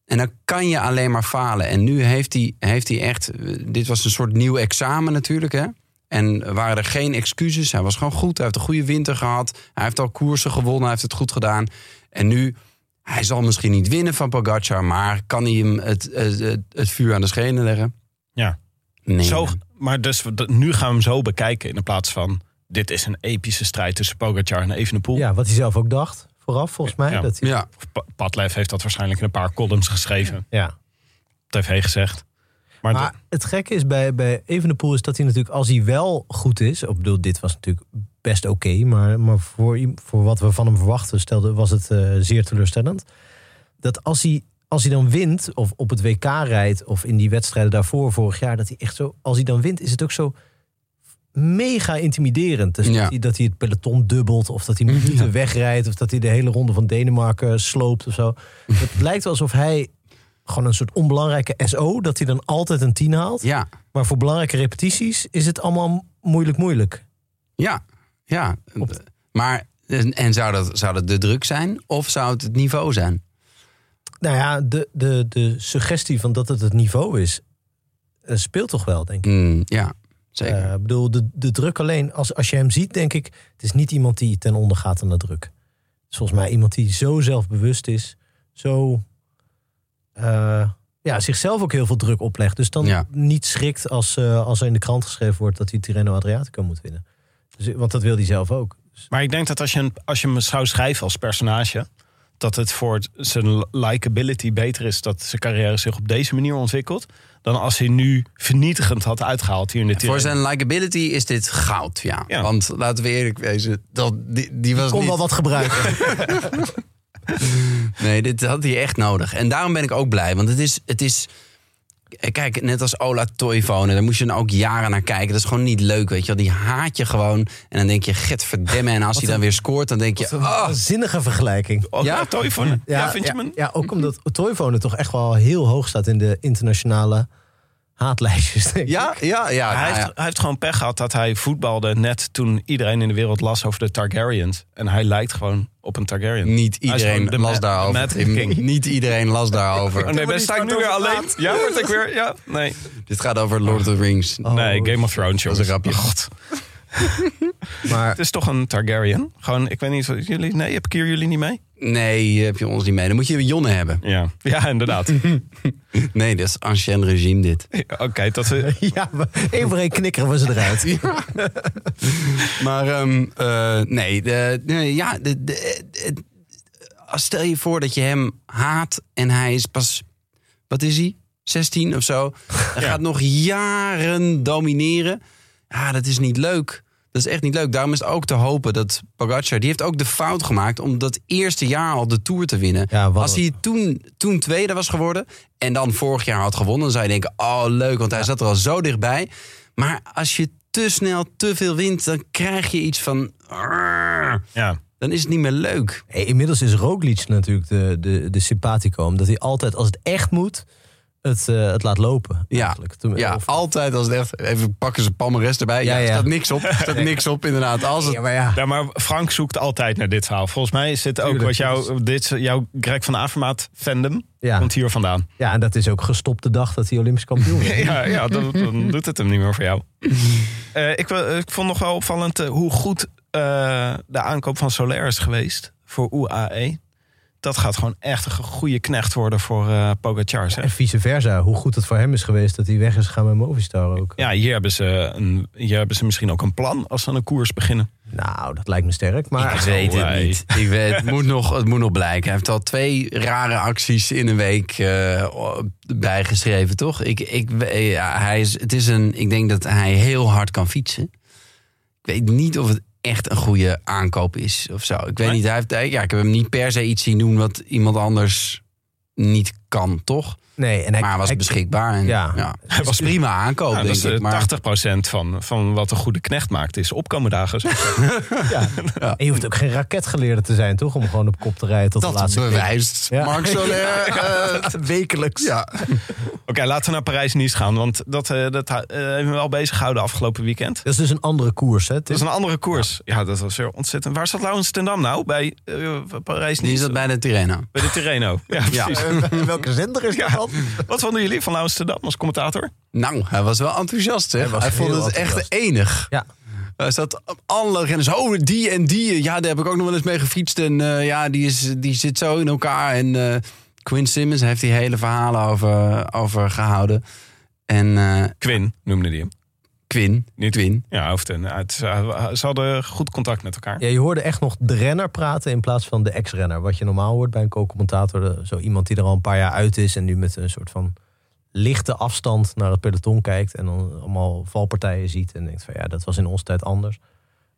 En dan kan je alleen maar falen. En nu heeft hij, heeft hij echt. Dit was een soort nieuw examen natuurlijk. Hè? En waren er geen excuses. Hij was gewoon goed. Hij heeft een goede winter gehad. Hij heeft al koersen gewonnen. Hij heeft het goed gedaan. En nu. Hij zal misschien niet winnen van Pogacar. Maar kan hij hem het, het, het, het vuur aan de schenen leggen? Ja. Nee. Zo, maar dus dat- nu gaan we hem zo bekijken in plaats van... dit is een epische strijd tussen Pogacar en Evenepoel. Ja, wat hij zelf ook dacht. Vooraf, volgens mij. Ja. Dat hij, Ja, Padlef heeft dat waarschijnlijk in een paar columns geschreven. ja. op tv gezegd. Maar, Maar het gekke is bij, bij Evenepoel is dat hij natuurlijk, als hij wel goed is... Ik bedoel, dit was natuurlijk best oké, maar, maar voor, voor wat we van hem verwachten... Stelde, was het eh, zeer teleurstellend. Dat als hij, als hij dan wint, of op het WK rijdt... of in die wedstrijden daarvoor, vorig jaar... dat hij echt zo, als hij dan wint, is het ook zo mega intimiderend. Dus Ja. dat, hij, dat hij het peloton dubbelt, of dat hij [LAUGHS] minuten wegrijdt... of dat hij de hele ronde van Denemarken sloopt of zo. Het lijkt wel alsof hij gewoon een soort onbelangrijke SO... dat hij dan altijd een 10 haalt. Ja, Maar voor belangrijke repetities is het allemaal moeilijk moeilijk. ja, ja. Op- Maar, en en zou dat, zou dat de druk zijn? Of zou het het niveau zijn? Nou ja, de, de, de suggestie van dat het het niveau is... eh, speelt toch wel, denk ik. Mm, ja, zeker. Eh, Ik bedoel, de, de druk alleen, als, als je hem ziet, denk ik... het is niet iemand die ten onder gaat aan de druk. Het is volgens mij iemand die zo zelfbewust is. Zo, eh, ja, zichzelf ook heel veel druk oplegt. Dus dan Ja. niet schrikt als, eh, als er in de krant geschreven wordt... dat hij Tirreno Adriatico moet winnen. Dus, want dat wil hij zelf ook. Dus, maar ik denk dat als je, een- als je hem zou schrijven als personage... dat het voor zijn likability beter is... dat zijn carrière zich op deze manier ontwikkelt... dan als hij nu vernietigend had uitgehaald hier in de Voor Tirreno. zijn likability is dit goud, ja. Ja. Want laten we eerlijk wezen, dat, die, die was kon niet... wel wat gebruiken. [LAUGHS] [LAUGHS] Nee, dit had hij echt nodig. En daarom ben ik ook blij. Want het is... Het is Kijk, net als Ola Toivonen, daar moest je dan ook jaren naar kijken. Dat is gewoon niet leuk, weet je wel. Die haat je gewoon. En dan denk je, get verdemme. En als hij dan weer scoort, dan denk je... Oh, Een zinnige vergelijking. Oh, Ja? ja, Toivonen. Ja, vind je ja, ja, ook omdat Toivonen toch echt wel heel hoog staat in de internationale haatlijstjes. Denk ik. ja, ja, ja. hij, nou ja. heeft, hij heeft gewoon pech gehad dat hij voetbalde net toen iedereen in de wereld las over de Targaryens. En hij lijkt gewoon op een Targaryen. Niet is iedereen de las daarover. Niet iedereen las daarover. [LAUGHS] Oh nee, ben sta ik nu weer alleen? Ja, word ik weer? Ja, nee. Dit gaat over Lord of the Rings. Oh, nee, Game of Thrones, Dat is jongens. een grapje. God. Maar Het is toch een Targaryen? Gewoon, ik weet niet, wat jullie, nee, heb ik hier jullie niet mee? Nee, heb je ons niet mee. Dan moet je Jonne hebben. Ja, ja inderdaad. [LAUGHS] Nee, dat is ancien regime dit. Oké, dat [LAUGHS] we... [LAUGHS] ja, één voor één knikkeren we ze eruit. Maar ehm, eh, nee, de, ja, de, de, de- als stel je voor dat je hem haat en hij is pas, wat is hij, 16 of zo. Hij Ja. gaat nog jaren domineren. Ja, dat is niet leuk. Dat is echt niet leuk. Daarom is het ook te hopen dat Pogacar... die heeft ook de fout gemaakt om dat eerste jaar al de Tour te winnen. Ja, Als hij toen, toen tweede was geworden en dan vorig jaar had gewonnen... dan zou je denken, oh leuk, want hij zat er al zo dichtbij. Maar als je te snel te veel wint, dan krijg je iets van... Ja. Dan is het niet meer leuk. Hey, inmiddels is Roglic natuurlijk de, de, de sympathico. Omdat hij altijd, als het echt moet, het, eh, het laat lopen. Ja. Toen- ja of- altijd als het echt... Even pakken ze palmarès erbij. Ja, Ja, er ja. staat niks op. Er staat [LAUGHS] niks op, inderdaad. Als het, ja, maar ja. ja, maar Frank zoekt altijd naar dit verhaal. Volgens mij is dit ook Tuurlijk, wat jou, dit, jouw Greg van Avermaat fandom Ja. komt hier vandaan. ja, en dat is ook gestopt de dag dat hij Olympisch kampioen [LAUGHS] werd. Ja, ja dan, dan doet het hem niet meer voor jou. [LAUGHS] Eh, ik, ik vond nog wel opvallend eh, hoe goed eh, de aankoop van Soler is geweest voor UAE. Dat gaat gewoon echt een goede knecht worden voor eh Pogacar. En vice versa. Hoe goed het voor hem is geweest dat hij weg is gegaan met Movistar ook. Ja, hier hebben, ze een, hier hebben ze misschien ook een plan als ze aan een koers beginnen. Nou, dat lijkt me sterk. Maar ik weet het niet. Ik weet, het, moet nog, het moet nog blijken. Hij heeft al twee rare acties in een week eh, bijgeschreven, toch? Ik, ik, ja, hij is, het is een, ik denk dat hij heel hard kan fietsen. Ik weet niet of het echt een goede aankoop is of zo. Ik weet niet. Hij heeft, hij- ja, ik heb hem niet per se iets zien doen wat iemand anders niet kan, toch? Nee, en hij, maar hij was hij- beschikbaar. En, Ja. ja. Hij was prima aankoop, denk is ik. eh, Maar 80% van, van wat een goede knecht maakt, is opkomen dagen. [LAUGHS] Ja. En je hoeft ook geen raketgeleerde te zijn, toch? Om gewoon op kop te rijden tot de laatste keer. bewijst Ja. Marc Soler. [LAUGHS] eh, Wekelijks. ja. Oké, laten we naar Parijs-Nice gaan. Want dat, eh, dat eh, heeft me wel bezig gehouden afgelopen weekend. Dat is dus een andere koers, hè? Dat is een andere koers. Ja, dat was weer ontzettend. Waar zat Laurens ten Dam nou? Bij eh, Parijs-Nice? Die is dat bij de Tirreno. Bij de Tirreno. Ja, Ja. precies. [LAUGHS] Welke zender is dat Wat vonden jullie van Laurens ten Dam als commentator? Nou, hij was wel enthousiast, hè? Hij Hij, vond het enthousiast. echt enig. Ja. Hij zat op alle renners. Oh, die en die. Ja, daar heb ik ook nog wel eens mee gefietst. En eh, ja, die, is, die zit zo in elkaar. En eh Quinn Simmons heeft die hele verhalen over, over gehouden. En eh, Quinn noemde die hem. Quinn. Niet Quinn. Ja, hoofd en uit. Ze hadden goed contact met elkaar. Ja, je hoorde echt nog de renner praten in plaats van de ex-renner. Wat je normaal hoort bij een co-commentator. de- Zo iemand die er al een paar jaar uit is en nu met een soort van lichte afstand naar het peloton kijkt en dan allemaal valpartijen ziet en denkt van ja, dat was in onze tijd anders.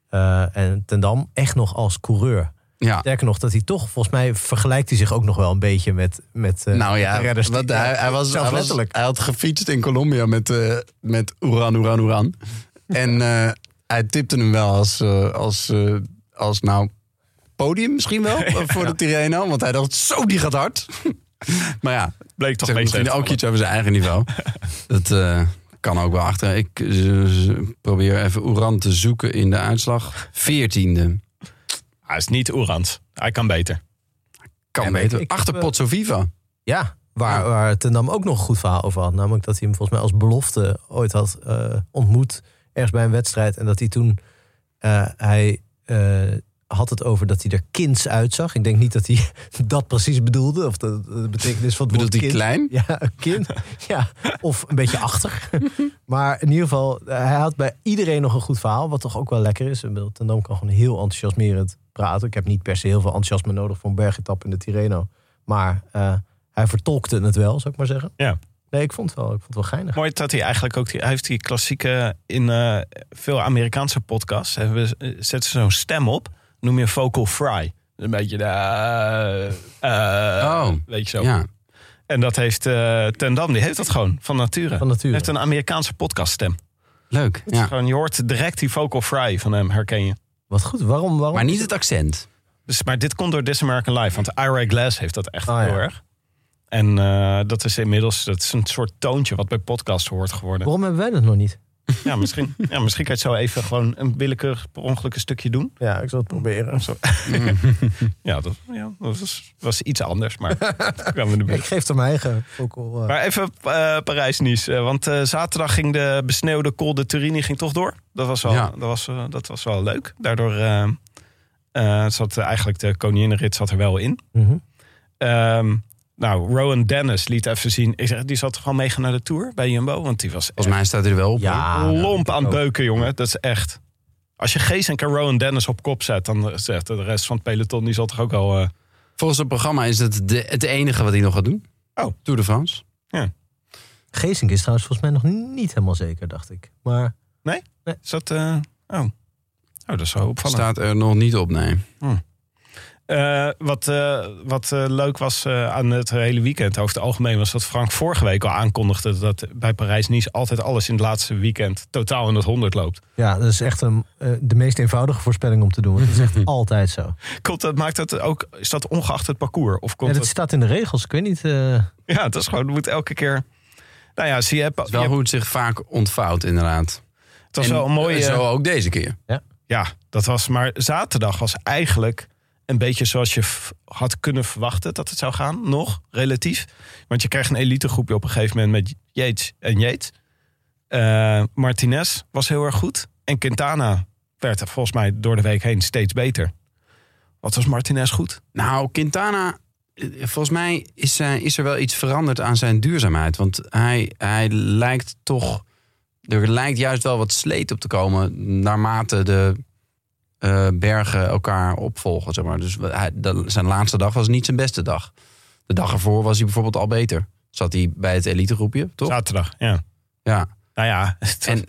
Eh, en Ten Dam echt nog als coureur. Ja. Sterker nog, dat hij toch, volgens mij vergelijkt hij zich ook nog wel een beetje met, met eh, Nou ja, redders. want hij, hij, was, hij, was- hij had gefietst in Colombia met, eh met Oeran, Oeran, Oeran. [LAUGHS] en eh, hij tipte hem wel als, als, als nou, podium misschien wel [LAUGHS] voor de Tirreno. Want hij dacht, zo, die gaat hard. [LAUGHS] maar ja, Bleek toch misschien ook iets over zijn eigen niveau. dat kan ook wel achter. Ik probeer even Oeran te zoeken in de uitslag. Veertiende. Hij is niet Oerans. Hij kan beter. Kan beter. ik achter eh, Pozzo Viva. Ja, waar, waar Ten Dam ook nog een goed verhaal over had. Namelijk dat hij hem volgens mij als belofte ooit had eh, ontmoet. Ergens bij een wedstrijd. En dat hij toen... eh, hij eh, had het over dat hij er kinds uitzag. Ik denk niet dat hij [LAUGHS] dat precies bedoelde. Of de, de betekenis van het Bedoelt hij kind. klein? Ja, een kind. [LAUGHS] ja, of een beetje achter. [LAUGHS] maar in ieder geval, hij had bij iedereen nog een goed verhaal. Wat toch ook wel lekker is. Ten Dam kan gewoon heel enthousiasmerend praten. Ik heb niet per se heel veel enthousiasme nodig voor een bergetap in de Tirreno. Maar eh, hij vertolkte het wel, zou ik maar zeggen. Ja. Nee, ik vond het wel, ik vond het wel geinig. Mooi dat hij eigenlijk ook... Die, hij heeft die klassieke... In eh, veel Amerikaanse podcasts hebben, eh, zetten ze zo'n stem op. Noem je vocal fry. Een beetje de... Oh, Weet je zo. Ja. En dat heeft eh Ten Dam. Die heeft dat gewoon van nature. Van nature. Hij heeft een Amerikaanse podcaststem. Leuk. Het is Ja. Gewoon, je hoort direct die vocal fry van hem, herken je. Wat goed, waarom? waarom Maar niet het accent. Dus, maar dit komt door This American Life. Want Ira Glass heeft dat echt Ah, heel ja. erg. En eh, dat is inmiddels dat is een soort toontje wat bij podcasts hoort geworden. Waarom hebben wij dat nog niet? Ja, misschien, ja, misschien kan je het zo even gewoon een willekeurig per ongeluk een stukje doen. Ja, ik zal het proberen. Zo. [LAUGHS] Ja, dat, ja, dat was, was iets anders, maar erbij. Ik geef er mijn eigen vocal. eh, Maar even eh, Parijs-Nice. eh, want eh, zaterdag ging de besneeuwde Col de Turini ging toch door. Dat was wel, Ja. dat was, dat was wel leuk. Daardoor eh, eh, zat eigenlijk de koninginrit zat er wel in. Ehm, nou, Rowan Dennis liet even zien. Ik zeg, die zat gewoon meegaan naar de Tour bij Jumbo. Want die was Volgens mij staat hij er wel op. Ja, dat lomp aan het beuken, jongen. Dat is echt... Als je Gees en Rowan Dennis op kop zet... dan zegt de rest van het peloton... die zal toch ook al... eh, Volgens het programma is het de, het enige wat hij nog gaat doen. Oh. Tour de France. Geesink is trouwens volgens mij nog niet helemaal zeker, dacht ik. Maar is dat... eh, oh. oh, dat is zo opvallend. Staat er nog niet op, nee. Eh, wat eh, wat eh, leuk was eh, aan het hele weekend over het algemeen... was dat Frank vorige week al aankondigde... dat bij Parijs-Nice altijd alles in het laatste weekend... totaal in het 100 loopt. ja, dat is echt een, eh, de meest eenvoudige voorspelling om te doen. want Dat is echt [LAUGHS] altijd zo. Komt dat, maakt dat ook, is dat ongeacht het parcours? Of Ja, komt dat dat, staat in de regels. Ik weet niet. eh, ja, het is gewoon... het moet elke keer... Nou ja, zie je, hebt- Het is je wel hoe het zich vaak ontvouwt, inderdaad. het was En, wel een mooie... Zo ook deze keer. Ja, dat was. Maar zaterdag was eigenlijk een beetje zoals je had kunnen verwachten dat het zou gaan. Nog relatief. Want je krijgt een elitegroepje op een gegeven moment met Yates en Yates. Eh, Martinez was heel erg goed. En Quintana werd er volgens mij door de week heen steeds beter. Wat was Martinez goed? Nou, Quintana, eh, volgens mij is, eh, is er wel iets veranderd aan zijn duurzaamheid. Want hij, hij lijkt toch... Er lijkt juist wel wat sleet op te komen... naarmate de eh, bergen elkaar opvolgen, zeg maar. Dus hij, de- zijn laatste dag was niet zijn beste dag. De dag ervoor was hij bijvoorbeeld al beter. Zat hij bij het elitegroepje, toch? Zaterdag, ja. Ja. Nou ja, [LAUGHS] het, En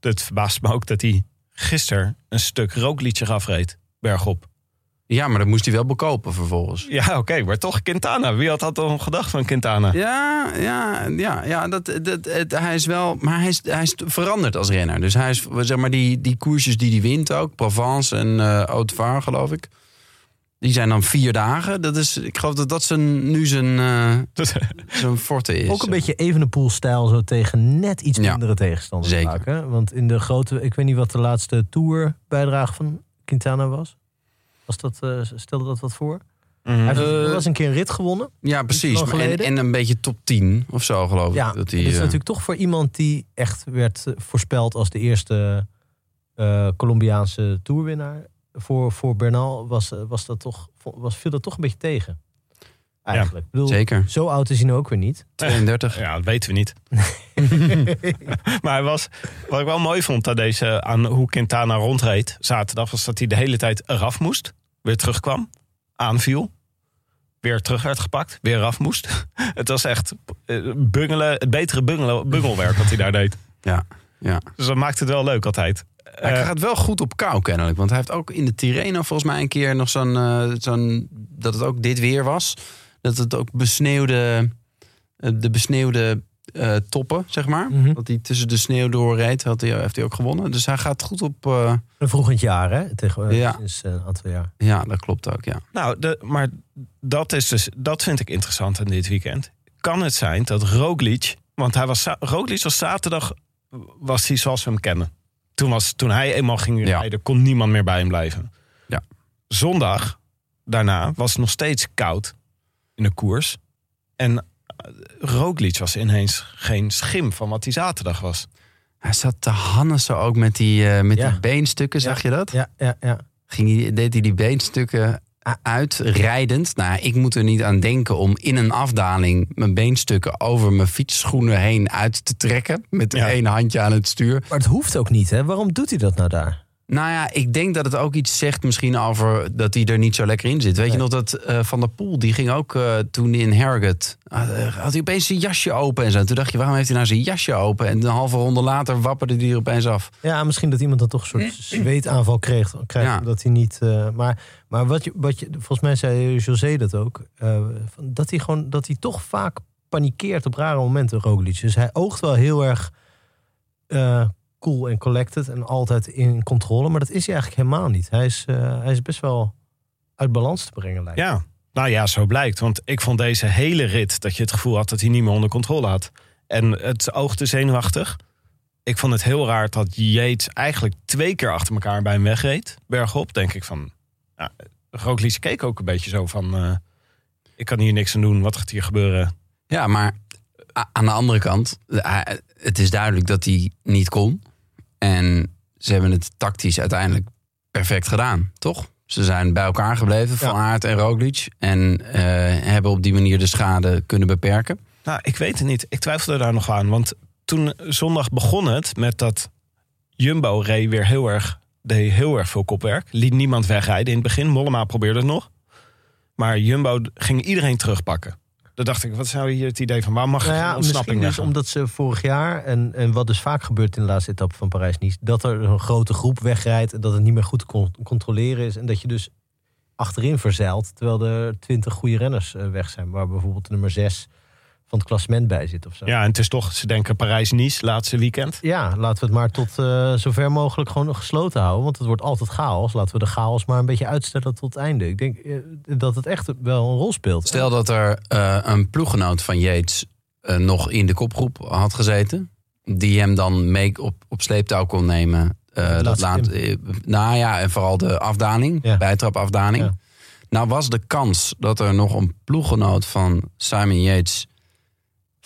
het verbaast me ook dat hij gisteren een stuk rookliedje afreed. Bergop. Ja, maar dat moest hij wel bekopen vervolgens. Ja, oké, maar toch Quintana. Wie had dat dan gedacht van Quintana? Ja, ja, ja, ja dat, dat, het- hij is wel. Maar hij is, hij is veranderd als renner. Dus hij is, zeg maar, die, die koersjes die hij wint ook, Provence en eh Haute-Var, geloof ik. Die zijn dan vier dagen. Dat is, ik geloof dat dat zijn, nu zijn, eh, [LAUGHS] zijn forte is. ook een beetje Evenepoel-stijl zo tegen net iets Ja, mindere tegenstanders zeker. Hè? Want in de grote, ik weet niet wat de laatste Tour-bijdrage van Quintana was. Was dat, eh, stelde dat wat voor? Mhm. Hij heeft Eh, er was een keer een rit gewonnen. Ja, precies. En, en een beetje top 10 of zo, geloof Ja, ik. Dat dit hij, is eh, natuurlijk toch voor iemand die echt werd voorspeld als de eerste Colombiaanse toerwinnaar. Voor, voor Bernal was, was dat toch, was, viel dat toch een beetje tegen. Eigenlijk. Bedoel, Zeker. Zo oud is hij nu ook weer niet. [LAUGHS] 32. Ja, dat weten we niet. [LAUGHS] [LAUGHS] maar hij was, wat ik wel mooi vond aan, deze, aan hoe Quintana rondreed zaterdag... was dat hij de hele tijd eraf moest. Weer terugkwam. Aanviel. weer terug werd gepakt. Weer af moest. het was echt eh, bungelen, het betere bungelen, bungelwerk wat hij daar deed. Ja, ja. Dus dat maakt het wel leuk altijd. Hij Eh, gaat wel goed op kou kennelijk. Want hij heeft ook in de Tirreno volgens mij een keer nog zo'n... eh, zo'n dat het ook dit weer was. Dat het ook besneeuwde... eh, de besneeuwde eh, toppen, zeg maar. Mhm. Dat hij tussen de sneeuw doorreed, had hij, heeft hij ook gewonnen. Dus hij gaat goed op... eh, Een vroeg in het jaar, hè? Tegen, Ja. Sinds eh, een aantal jaar. ja, dat klopt ook, ja. Nou, de, maar dat, is dus, dat vind ik interessant aan dit weekend. Kan het zijn dat Roglic... Want hij was, Roglic was zaterdag was hij zoals we hem kennen. Toen, was, toen hij eenmaal ging Ja. rijden, kon niemand meer bij hem blijven. Ja. Zondag, daarna, was het nog steeds koud in de koers. En eh, Roglic was ineens geen schim van wat hij zaterdag was. Hij zat te hannissen ook met die, eh, met Ja. die beenstukken, zag je dat? Ja, ja, ja. Ging hij, deed hij die beenstukken uitrijdend. Nou, ik moet er niet aan denken om in een afdaling mijn beenstukken over mijn fietsschoenen heen uit te trekken. Met Ja. één handje aan het stuur. Maar het hoeft ook niet, hè? Waarom doet hij dat nou daar? Nou ja, ik denk dat het ook iets zegt misschien over dat hij er niet zo lekker in zit. Weet je nog dat eh, Van der Poel, die ging ook eh, toen in Harrogate, ah, had hij opeens zijn jasje open en zo. Toen dacht je, waarom heeft hij nou zijn jasje open? En een halve ronde later wapperde hij er opeens af. Ja, misschien dat iemand dan toch een soort zweetaanval kreeg. krijgt Ja. omdat hij niet. eh, maar maar wat, je, wat je. Volgens mij zei José dat ook. eh, van dat hij gewoon. Dat hij toch vaak panikeert op rare momenten, Roglic. Dus hij oogt wel heel erg. eh, cool en collected. En altijd in controle. Maar dat is hij eigenlijk helemaal niet. Hij is, eh, hij is best wel uit balans te brengen, lijkt. Ja, nou ja, zo blijkt. Want ik vond deze hele rit dat je het gevoel had dat hij niet meer onder controle had. En het oogde zenuwachtig. Ik vond het heel raar dat Yates eigenlijk twee keer achter elkaar bij hem wegreed. Bergop, denk ik van... Ja, Roglic keek ook een beetje zo van... eh, ik kan hier niks aan doen, wat gaat hier gebeuren? Ja, maar aan de andere kant, hij- het is duidelijk dat hij niet kon. En ze hebben het tactisch uiteindelijk perfect gedaan, toch? Ze zijn bij elkaar gebleven, Van Aert en Roglic. En eh, hebben op die manier de schade kunnen beperken. Nou, ik weet het niet. Ik twijfelde daar nog aan. Want toen zondag begon het met dat Jumbo reed weer heel erg, deed heel erg veel kopwerk. Liet niemand wegrijden in het begin. Mollema probeerde het nog. Maar Jumbo ging iedereen terugpakken. Dan dacht ik, wat zou hier het idee van? Waar mag je Nou ja, ontsnapping misschien dus omdat ze vorig jaar, en, en wat dus vaak gebeurt in de laatste etappe van Parijs-Nice, dat er een grote groep wegrijdt en dat het niet meer goed te con- controleren is. En dat je dus achterin verzeilt, terwijl er twintig goede renners eh, weg zijn. Waar bijvoorbeeld de nummer 6 van het klassement bij zit of zo. Ja, en het is toch, ze denken Parijs-Nice, laatste weekend. Ja, laten we het maar tot eh, zover mogelijk gewoon gesloten houden. Want het wordt altijd chaos. Laten we de chaos maar een beetje uitstellen tot het einde. Ik denk eh, dat het echt wel een rol speelt. Stel dat er eh, een ploeggenoot van Yates eh, nog in de kopgroep had gezeten. Die hem dan mee op, op sleeptouw kon nemen. Eh, dat laatste laat, nou ja, en vooral de afdaling, Ja. bijtrapafdaling. Ja. Nou was de kans dat er nog een ploeggenoot van Simon Yates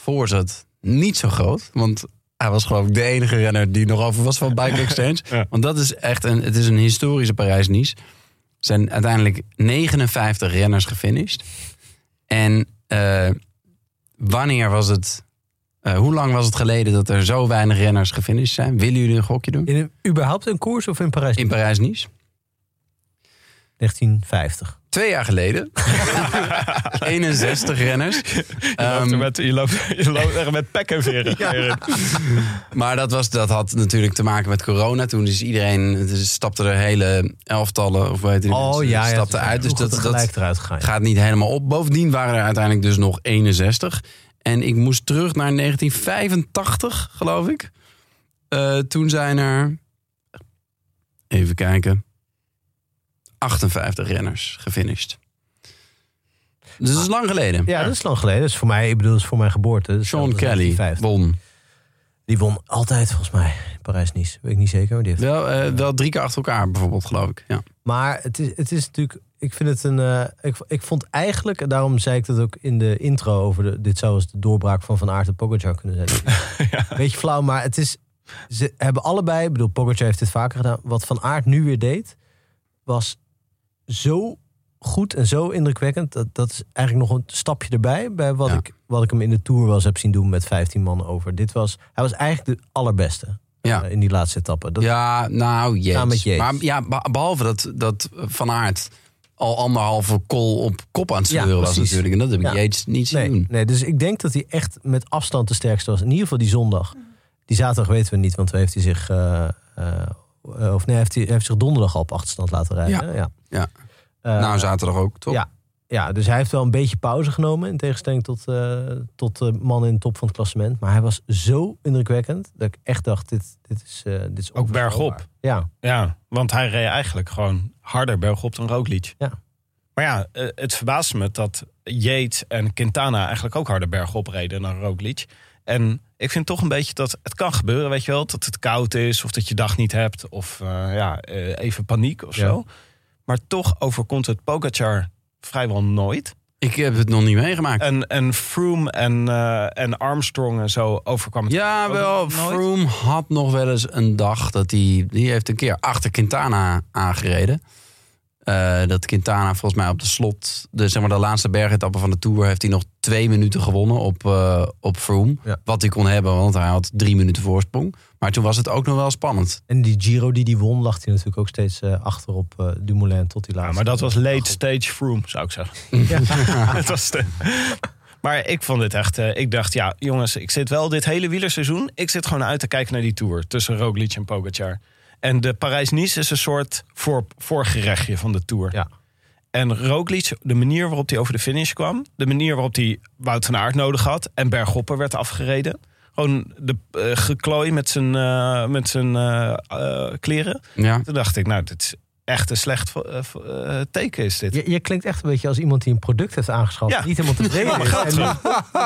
voor zat niet zo groot. Want hij was geloof ik de enige renner die nog over was van Bike [LAUGHS] Exchange. Ja. Want dat is echt een, het is een historische Parijs-Nice. Er zijn uiteindelijk 59 renners gefinished. En eh, wanneer was het... eh, hoe lang was het geleden dat er zo weinig renners gefinished zijn? Willen jullie een gokje doen? In een, überhaupt een koers of in Parijs? In Parijs-Nice? 1950. Twee jaar geleden. [LAUGHS] 61 renners. Je loopt Ehm, er met, je loopt, je loopt er met pek en veren. [LAUGHS] Maar dat, was, dat had natuurlijk te maken met corona. Toen is iedereen, dus stapte er hele elftallen, of weet je Oh ja, ja. stapte uit. Dus dat, dat gaat niet helemaal op. Bovendien waren er uiteindelijk dus nog 61. En ik moest terug naar 1985, geloof ik. Eh, toen zijn er, even kijken, 58 renners gefinished. Dus dat is lang geleden. Ja, dat is lang geleden. Dat is voor mij, ik bedoel, dat is voor mijn geboorte. Is Sean Kelly 1950. won. Die won altijd volgens mij. Parijs-Nice. Weet ik niet zeker. Maar, die heeft... Wel, eh, wel drie keer achter elkaar bijvoorbeeld, geloof ik. Ja. maar het, is, het is natuurlijk... Ik vind het een... eh, ik, ik vond eigenlijk, en daarom zei ik dat ook in de intro over de, dit zou eens de doorbraak van Van Aert en Pogacar kunnen zijn. [LAUGHS] Beetje flauw, maar het is... Ze hebben allebei, ik bedoel, Pogacar heeft dit vaker gedaan. Wat Van Aert nu weer deed, was zo goed en zo indrukwekkend. Dat, dat is eigenlijk nog een stapje erbij bij wat, Ja. ik, wat ik hem in de Tour eens heb zien doen met 15 man over. Dit was, hij was eigenlijk de allerbeste Ja. eh, in die laatste etappe. Dat, Ja, nou. Yates. Maar ja, be- behalve dat, dat Van Aert al anderhalve kol op kop aan het Ja, sleuren was natuurlijk. En dat heb ik Ja. Niet zien Nee, doen. nee, dus ik denk dat hij echt met afstand de sterkste was. In ieder geval die zondag. Die zaterdag weten we niet, want toen heeft hij zich... eh, eh, of nee, heeft hij heeft zich donderdag al op achterstand laten rijden. Ja. Ja. Eh, nou, zaterdag ook, toch? ja. Ja, dus hij heeft wel een beetje pauze genomen. In tegenstelling tot, eh, tot de man in de top van het klassement. Maar hij was zo indrukwekkend dat ik echt dacht: dit, dit is. eh dit is Ook bergop. Ja, Ja, want hij reed eigenlijk gewoon harder bergop dan Roglic. Ja. Maar ja, het verbaasde me dat Yates en Quintana eigenlijk ook harder bergop reden dan Roglic. En ik vind toch een beetje dat het kan gebeuren, weet je wel. Dat het koud is of dat je dag niet hebt of eh, ja, eh, even paniek of Ja. zo. Maar toch overkomt het Pogacar vrijwel nooit. Ik heb het nog niet meegemaakt. En, en Froome en, eh, en Armstrong en zo overkwam het Ja, wel. Froome had nog wel eens een dag dat hij... Die heeft een keer achter Quintana aangereden. Eh, dat Quintana volgens mij op de slot... De, zeg maar, de laatste bergetappe van de Tour... heeft hij nog twee minuten gewonnen op, eh op Froome. Ja. Wat hij kon hebben, want hij had drie minuten voorsprong. Maar toen was het ook nog wel spannend. en die Giro die die won, lag hij natuurlijk ook steeds eh, achter op eh, Dumoulin tot die Ja, laatste. maar dat was late stage Froome, zou ik zeggen. [LAUGHS] Het [LAUGHS] was de- Maar ik vond het echt... eh, ik dacht, ja, jongens, ik zit wel dit hele wielerseizoen... ik zit gewoon uit te kijken naar die Tour tussen Roglic en Pogacar. En de Parijs-Nice is een soort voor, voorgerechtje van de Tour. Ja. En Roglic, de manier waarop hij over de finish kwam... de manier waarop hij Wout van Aert nodig had... en bergoppen werd afgereden... Gewoon de eh, geklooi met zijn, eh, met zijn eh, kleren. Ja. Toen dacht ik, nou, dit is echt een slecht teken is dit. Je, je klinkt echt een beetje als iemand die een product heeft aangeschaft. Ja. Niet helemaal [LAUGHS] tevreden is. En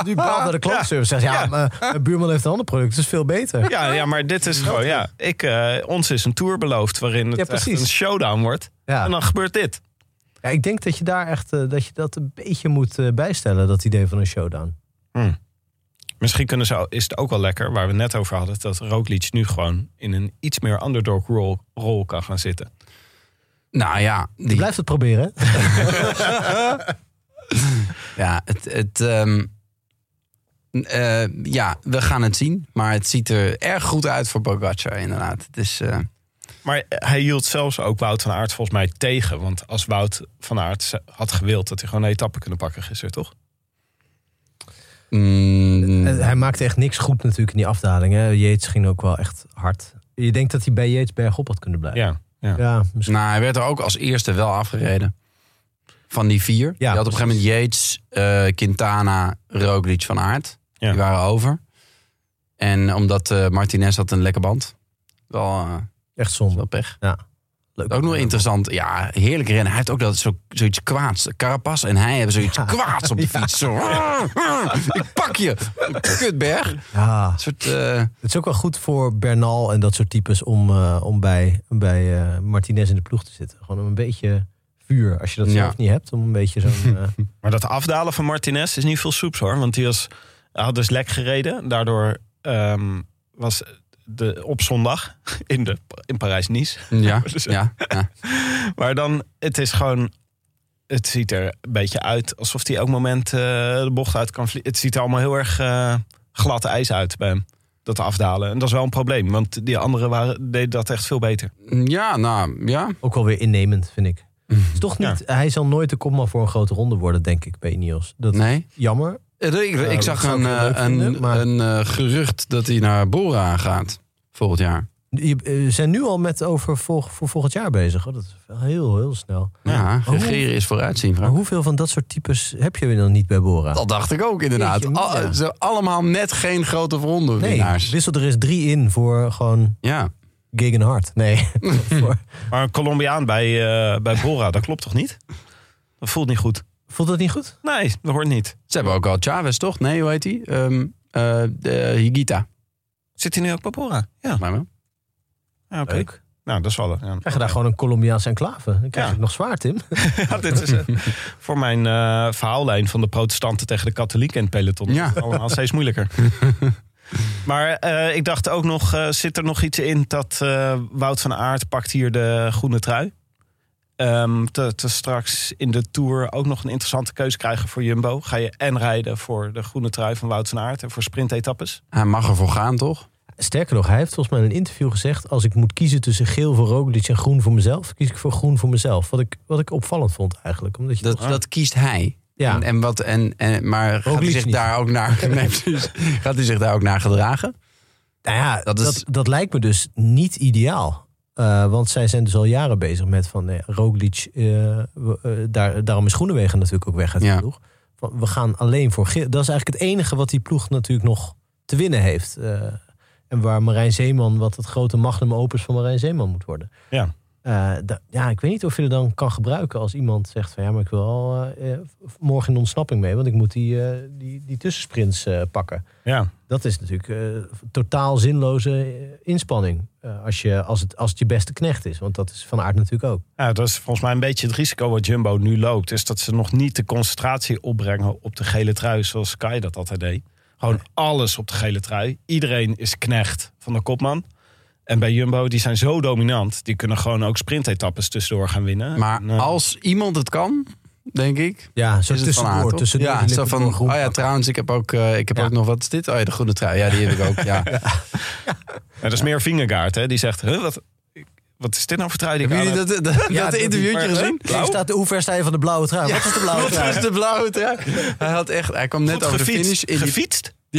nu, nu naar de klantenservice. Zegt, ja, Ja. mijn mijn buurman heeft een ander product. Het is veel beter. Ja, ja, maar dit is gewoon, ja. Ik, eh, ons is een tour beloofd waarin het Ja, echt een showdown wordt. Ja. En dan gebeurt dit. Ja, ik denk dat je daar echt eh, dat je dat een beetje moet eh, bijstellen, dat idee van een showdown. Misschien kunnen ze, is het ook wel lekker, waar we net over hadden, dat Roglic nu gewoon in een iets meer underdog rol, rol kan gaan zitten. Nou ja, die, blijft het proberen. [LAUGHS] ja, het, het, ehm, eh, ja, we gaan het zien. Maar het ziet er erg goed uit voor Pogacar, inderdaad. Het is, eh, Maar hij hield zelfs ook Wout van Aert volgens mij tegen. Want als Wout van Aert had gewild, dat hij gewoon een etappe kunnen pakken gisteren, toch? mm, En hij maakte echt niks goed natuurlijk in die afdaling. Hè. Yates ging ook wel echt hard. Je denkt dat hij bij Yates bergop had kunnen blijven. Ja. ja. Ja, misschien. Nou, hij werd er ook als eerste wel afgereden. Van die vier. je had op een gegeven moment Yates, eh, Quintana, Roglic van Aert. Ja. Die waren over. En omdat eh, Martinez had een lekke band. Wel, eh, echt zonde. wel pech. Leuk. Ook nog interessant. Ja, heerlijk rennen. Hij heeft ook dat zo, zoiets kwaads. Carapaz en hij hebben zoiets Ja. kwaads op de [LAUGHS] fiets. Zo. Ik pak je. Kutberg. Ja, Een soort... eh, het is ook wel goed voor Bernal en dat soort types om, eh, om bij, bij eh, Martinez in de ploeg te zitten. Gewoon om een beetje vuur, als je dat Ja. zelf niet hebt, om een beetje zo'n... [LAUGHS] Maar dat afdalen van Martinez is niet veel soeps hoor. Want die was, hij had dus lek gereden. Daardoor ehm, was de, op zondag in, de, in Parijs-Nice. [LAUGHS] ja, Dus, ja, ja. [LAUGHS] Maar dan, het is gewoon... Het ziet er een beetje uit alsof hij elk moment eh, de bocht uit kan vliegen. Het ziet er allemaal heel erg eh, glad ijs uit bij hem. Dat afdalen. En dat is wel een probleem. Want die anderen waren, deden dat echt veel beter. Ja, nou, ja. ook wel weer innemend, vind ik. Het is toch Ja. niet, Hij zal nooit de kopman voor een grote ronde worden, denk ik, bij Ineos. Dat Nee. jammer. Eh, Ik, ik zag een, eh, vinden, een, maar- een eh, gerucht dat hij naar Bora gaat. Volgend jaar. Je zijn nu al met over vol- voor volgend jaar bezig. hoor. Dat is wel heel, heel snel. Ja, hoe- regeren is vooruitzien, Maar hoeveel van dat soort types heb je dan niet bij Bora? Dat dacht ik ook inderdaad. Jeetje, Al- ja. Ze allemaal net geen grote ronde nee, wissel er eens drie in voor gewoon Ja. Gegenhard. Nee, [LAUGHS] voor, Maar een Colombiaan bij, eh, bij Bora, dat klopt toch niet? Dat voelt niet goed. Voelt dat niet goed? Nee, dat hoort niet. Ze hebben ook al Chavez, toch? Nee, hoe heet hij? Ehm eh, de Higita. Zit hij nu ook Bora? Ja, Maar wel. ja oké. Leuk. Nou, dat is wel... Ja. Krijg je daar gewoon een Colombiaanse enclave? Dan krijg Ja. je het nog zwaar, Tim. [LAUGHS] Ja, dit is eh, voor mijn eh, verhaallijn van de protestanten tegen de katholieken in het peloton. Ja. Allemaal steeds moeilijker. [LAUGHS] maar eh, ik dacht ook nog, eh, zit er nog iets in dat eh, Wout van Aert pakt hier de groene trui? Ehm te, te straks in de Tour ook nog een interessante keuze krijgen voor Jumbo. Ga je en rijden voor de groene trui van Wout van Aert en voor sprintetappes? Hij mag ervoor gaan, toch? Sterker nog, hij heeft volgens mij in een interview gezegd... als ik moet kiezen tussen geel voor Roglic en groen voor mezelf... kies ik voor groen voor mezelf. Wat ik, wat ik opvallend vond eigenlijk. Omdat je Dat, toch- dat kiest hij. ja, En, en wat, en, en, maar gaat hij Roglic zich niet. daar ook naar, [LAUGHS] gaat hij zich daar ook naar gedragen? nou ja dat dat, is- dat, lijkt me dus niet ideaal. Eh, want zij zijn dus al jaren bezig met van nee, Roglic... eh, we- eh, daar, daarom is Groenewegen natuurlijk ook weg uit de Ja. ploeg. Van, we gaan alleen voor geel. Dat is eigenlijk het enige wat die ploeg natuurlijk nog te winnen heeft. Eh, en waar Marijn Zeeman, wat het grote magnum opus van Marijn Zeeman moet worden. Ja. Eh, ja, ik weet niet of je er dan kan gebruiken als iemand zegt van ja, maar ik wil al eh, eh, morgen in de ontsnapping mee, want ik moet die, die, die tussensprints pakken. Ja. Dat is natuurlijk totaal zinloze inspanning. als, je, als, het, als het je beste knecht is. Want dat is van aard natuurlijk ook. ja, dat is volgens mij een beetje het risico wat Jumbo nu loopt. Is dat ze nog niet de concentratie opbrengen op de gele trui zoals Sky dat altijd deed. Gewoon alles op de gele trui. Iedereen is knecht van de kopman. En bij Jumbo, die zijn zo dominant. Die kunnen gewoon ook sprintetappes tussendoor gaan winnen. Maar En, eh, als iemand het kan, denk ik. Ja, zo Is het van Aert, tussendoor. tussendoor ja, die zo van, door oh groen ja, trouwens, ik heb ook, eh, ik heb Ja. ook nog, wat is dit? Oh ja, de groene trui. Ja, die heb ik ook, ja. [LAUGHS] ja, dat is meer Vingegaard, hè? Die zegt, huh, wat, wat is dit nou voor trui die ik Hebben aan jullie heb? dat, dat, Ja, dat interviewtje gezien? Hoe, staat, hoe ver sta je van de blauwe trui? Wat is de blauwe Wat trui? is de blauwe trui? Hij, had echt, hij kwam net Goed over de gefietst. finish in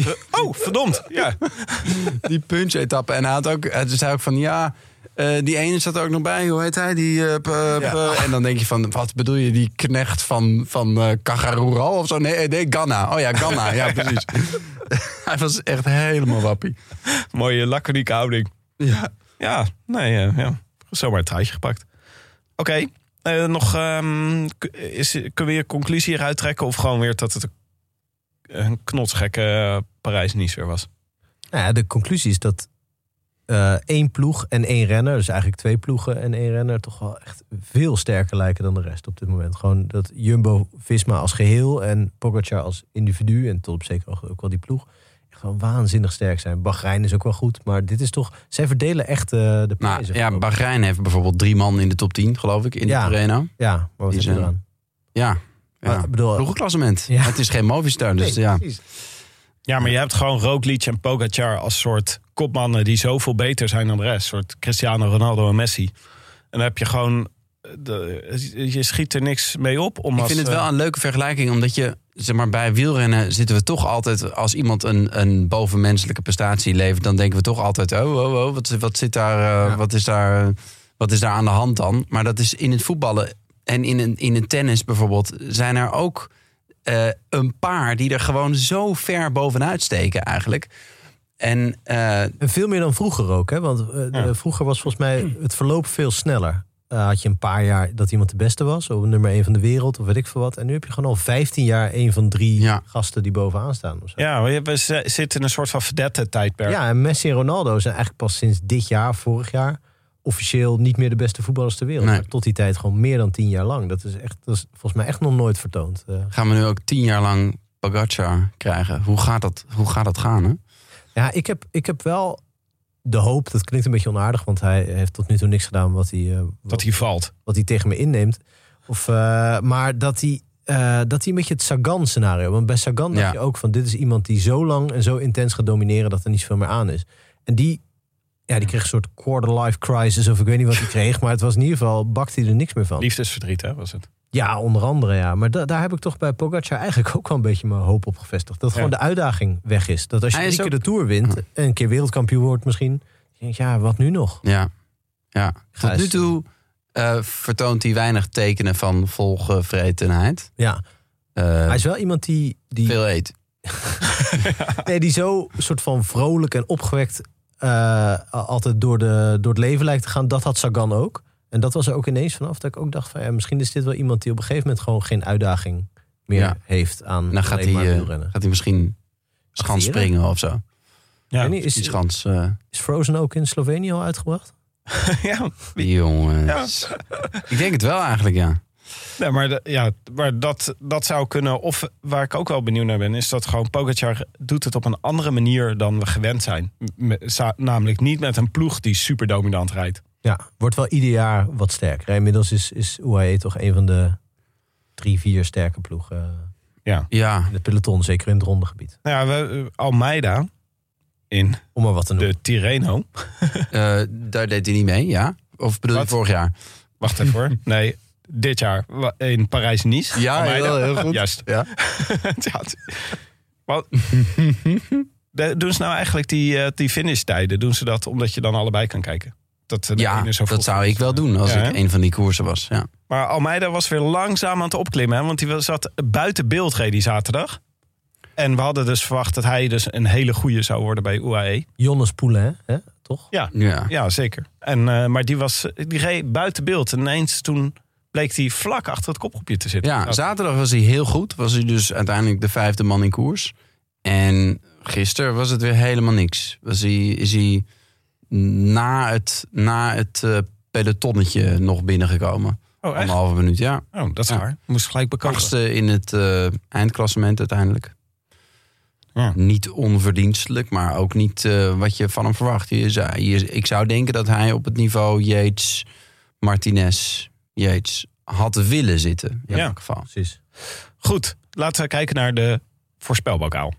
die, Gefietst? Oh, verdomd. Ja. [LAUGHS] die punch-etappe. En hij had ook, hij zei ook van, ja... eh, die ene zat er ook nog bij, hoe heet hij? Die, eh, p- p- En dan denk je van, wat bedoel je, die knecht van, van eh Cagarural of zo? Nee, nee, Ganna. Oh ja, Ganna, ja [LAUGHS] precies. [LAUGHS] hij was echt helemaal wappie. Mooie laconieke houding. Ja. Ja, nee, eh, ja. Zomaar een truitje gepakt. Oké, eh, nog, k- is, kunnen we je conclusie hieruit trekken? Of gewoon weer dat het een knotsgekke Parijs-Nicer was? Nou ja, de conclusie is dat eh, één ploeg en één renner, dus eigenlijk twee ploegen en één renner, toch wel echt veel sterker lijken dan de rest op dit moment. Gewoon dat Jumbo-Visma als geheel en Pogacar als individu en tot op zeker hoogte ook wel die ploeg, echt gewoon waanzinnig sterk zijn. Bahrein is ook wel goed, maar dit is toch, zij verdelen echt eh, de Nou, prijzen. ja, geloof ik. Bahrein heeft bijvoorbeeld drie man in de top 10, geloof ik, in Ja. de arena. ja, maar wat die heb je zijn- eraan? Ja, Maar, bedoel, Ploegenklassement. Ja. Het is geen Movistar, dus nee, ja. precies. Ja, maar je hebt gewoon Roglic en Pogacar als soort kopmannen... die zoveel beter zijn dan de rest. Een soort Cristiano Ronaldo en Messi. En dan heb je gewoon... de- je schiet er niks mee op. Om Ik als, vind het eh, wel een leuke vergelijking, omdat je, zeg maar, bij wielrennen zitten we toch altijd, als iemand een, een bovenmenselijke prestatie levert, dan denken we toch altijd, oh, oh, oh, wat, wat zit daar, eh, Ja. wat is daar, wat is daar aan de hand dan? Maar dat is in het voetballen en in een, in een tennis bijvoorbeeld, zijn er ook eh, een paar die er gewoon zo ver bovenuit steken eigenlijk. En eh, En veel meer dan vroeger ook, hè? Want eh, Ja. vroeger was volgens mij het verloop veel sneller. Had je een paar jaar dat iemand de beste was, of nummer één van de wereld, of weet ik veel wat. En nu heb je gewoon al 15 jaar één van drie Ja. gasten die bovenaan staan. Of zo. Ja, we zitten in een soort van verdette tijdperk. Ja, en Messi en Ronaldo zijn eigenlijk pas sinds dit jaar, vorig jaar, officieel niet meer de beste voetballers ter wereld. Nee. Maar tot die tijd gewoon meer dan tien jaar lang. Dat is, echt, dat is volgens mij echt nog nooit vertoond. Eh, gaan we nu ook tien jaar lang Pogacar krijgen? Hoe gaat dat, hoe gaat dat gaan? Hè? Ja, ik heb, ik heb wel de hoop, dat klinkt een beetje onaardig, want hij heeft tot nu toe niks gedaan wat hij, eh, wat, Dat hij valt. wat hij tegen me inneemt. Of, eh, maar dat hij, eh, dat hij een beetje het Sagan-scenario. Want bij Sagan dacht Ja. je ook van dit is iemand die zo lang en zo intens gaat domineren dat er niet zoveel meer aan is. En die, ja, die kreeg een soort quarter-life crisis of ik weet niet wat hij kreeg, maar het was in ieder geval bakte hij er niks meer van. Liefdesverdriet, hè, was het. Ja, onder andere ja. Maar da- daar heb ik toch bij Pogacar eigenlijk ook wel een beetje mijn hoop op gevestigd. Dat gewoon Ja. de uitdaging weg is. Dat als je is keer ook- de Tour wint en een keer wereldkampioen wordt misschien. je denkt, Ja, wat nu nog? Ja, ja. Ga Tot nu toe eh, vertoont hij weinig tekenen van volgevretenheid. Ja, Eh, hij is wel iemand die, die, veel eet. [LAUGHS] [LAUGHS] nee, die zo soort van vrolijk en opgewekt eh, altijd door, de, door het leven lijkt te gaan. Dat had Sagan ook. En dat was er ook ineens vanaf dat ik ook dacht van ja, misschien is dit wel iemand die op een gegeven moment gewoon geen uitdaging meer Ja. heeft aan Dan gaat hij, eh, gaat hij misschien schans springen of zo. Ja, niet, is, schans. eh is Frozen ook in Slovenië al uitgebracht? [LAUGHS] ja. die jongens. Ik denk het wel eigenlijk, ja. Nee, maar, de- ja, maar dat, dat zou kunnen. Of waar ik ook wel benieuwd naar ben, is dat gewoon Pogacar doet het op een andere manier dan we gewend zijn. Namelijk niet met een ploeg die super dominant rijdt. Ja, wordt wel ieder jaar wat sterker. hè. Inmiddels is, is UAE toch een van de drie, vier sterke ploegen Ja. Ja, in het peloton. Zeker in het rondegebied. Nou ja, we, Almeida in Om maar wat te noemen. de Tirreno. Eh, daar deed hij niet mee, ja? Of bedoel je vorig jaar? Wacht even hoor. Nee, dit jaar in Parijs-Nice. Ja, Almeida. heel- heel goed. Juist. Ja. [LAUGHS] Ja, Wat? [LAUGHS] Doen ze nou eigenlijk die, eh, die finishtijden? Doen ze dat omdat je dan allebei kan kijken? Dat eh, Ja, dat zou ik wel doen als Ja, ik een van die koersen was. Ja. Maar Almeida was weer langzaam aan het opklimmen. Hè? Want die zat buiten beeld die zaterdag. En we hadden dus verwacht dat hij dus een hele goede zou worden bij UAE. Jonas Poulain, hè? toch? Ja, Ja. ja zeker. En, eh, maar die, was, die reed buiten beeld. En ineens toen bleek hij vlak achter het kopgroepje te zitten. ja, zaterdag was hij heel goed. Was hij dus uiteindelijk de vijfde man in koers. En gisteren was het weer helemaal niks. Was hij, is hij na het, na het eh, pelotonnetje nog binnengekomen. oh, echt? Anderhalve minuut, ja. Oh, dat is Ja. waar. Moest gelijk bekomen. Achtste in het eh, eindklassement uiteindelijk. Ja. Niet onverdienstelijk, maar ook niet eh, wat je van hem verwacht. Je zou, je- ik zou denken dat hij op het niveau Yates, Martinez, Yates had willen zitten. In Ja. elk geval. Precies. Goed, laten we kijken naar de voorspelbokaal.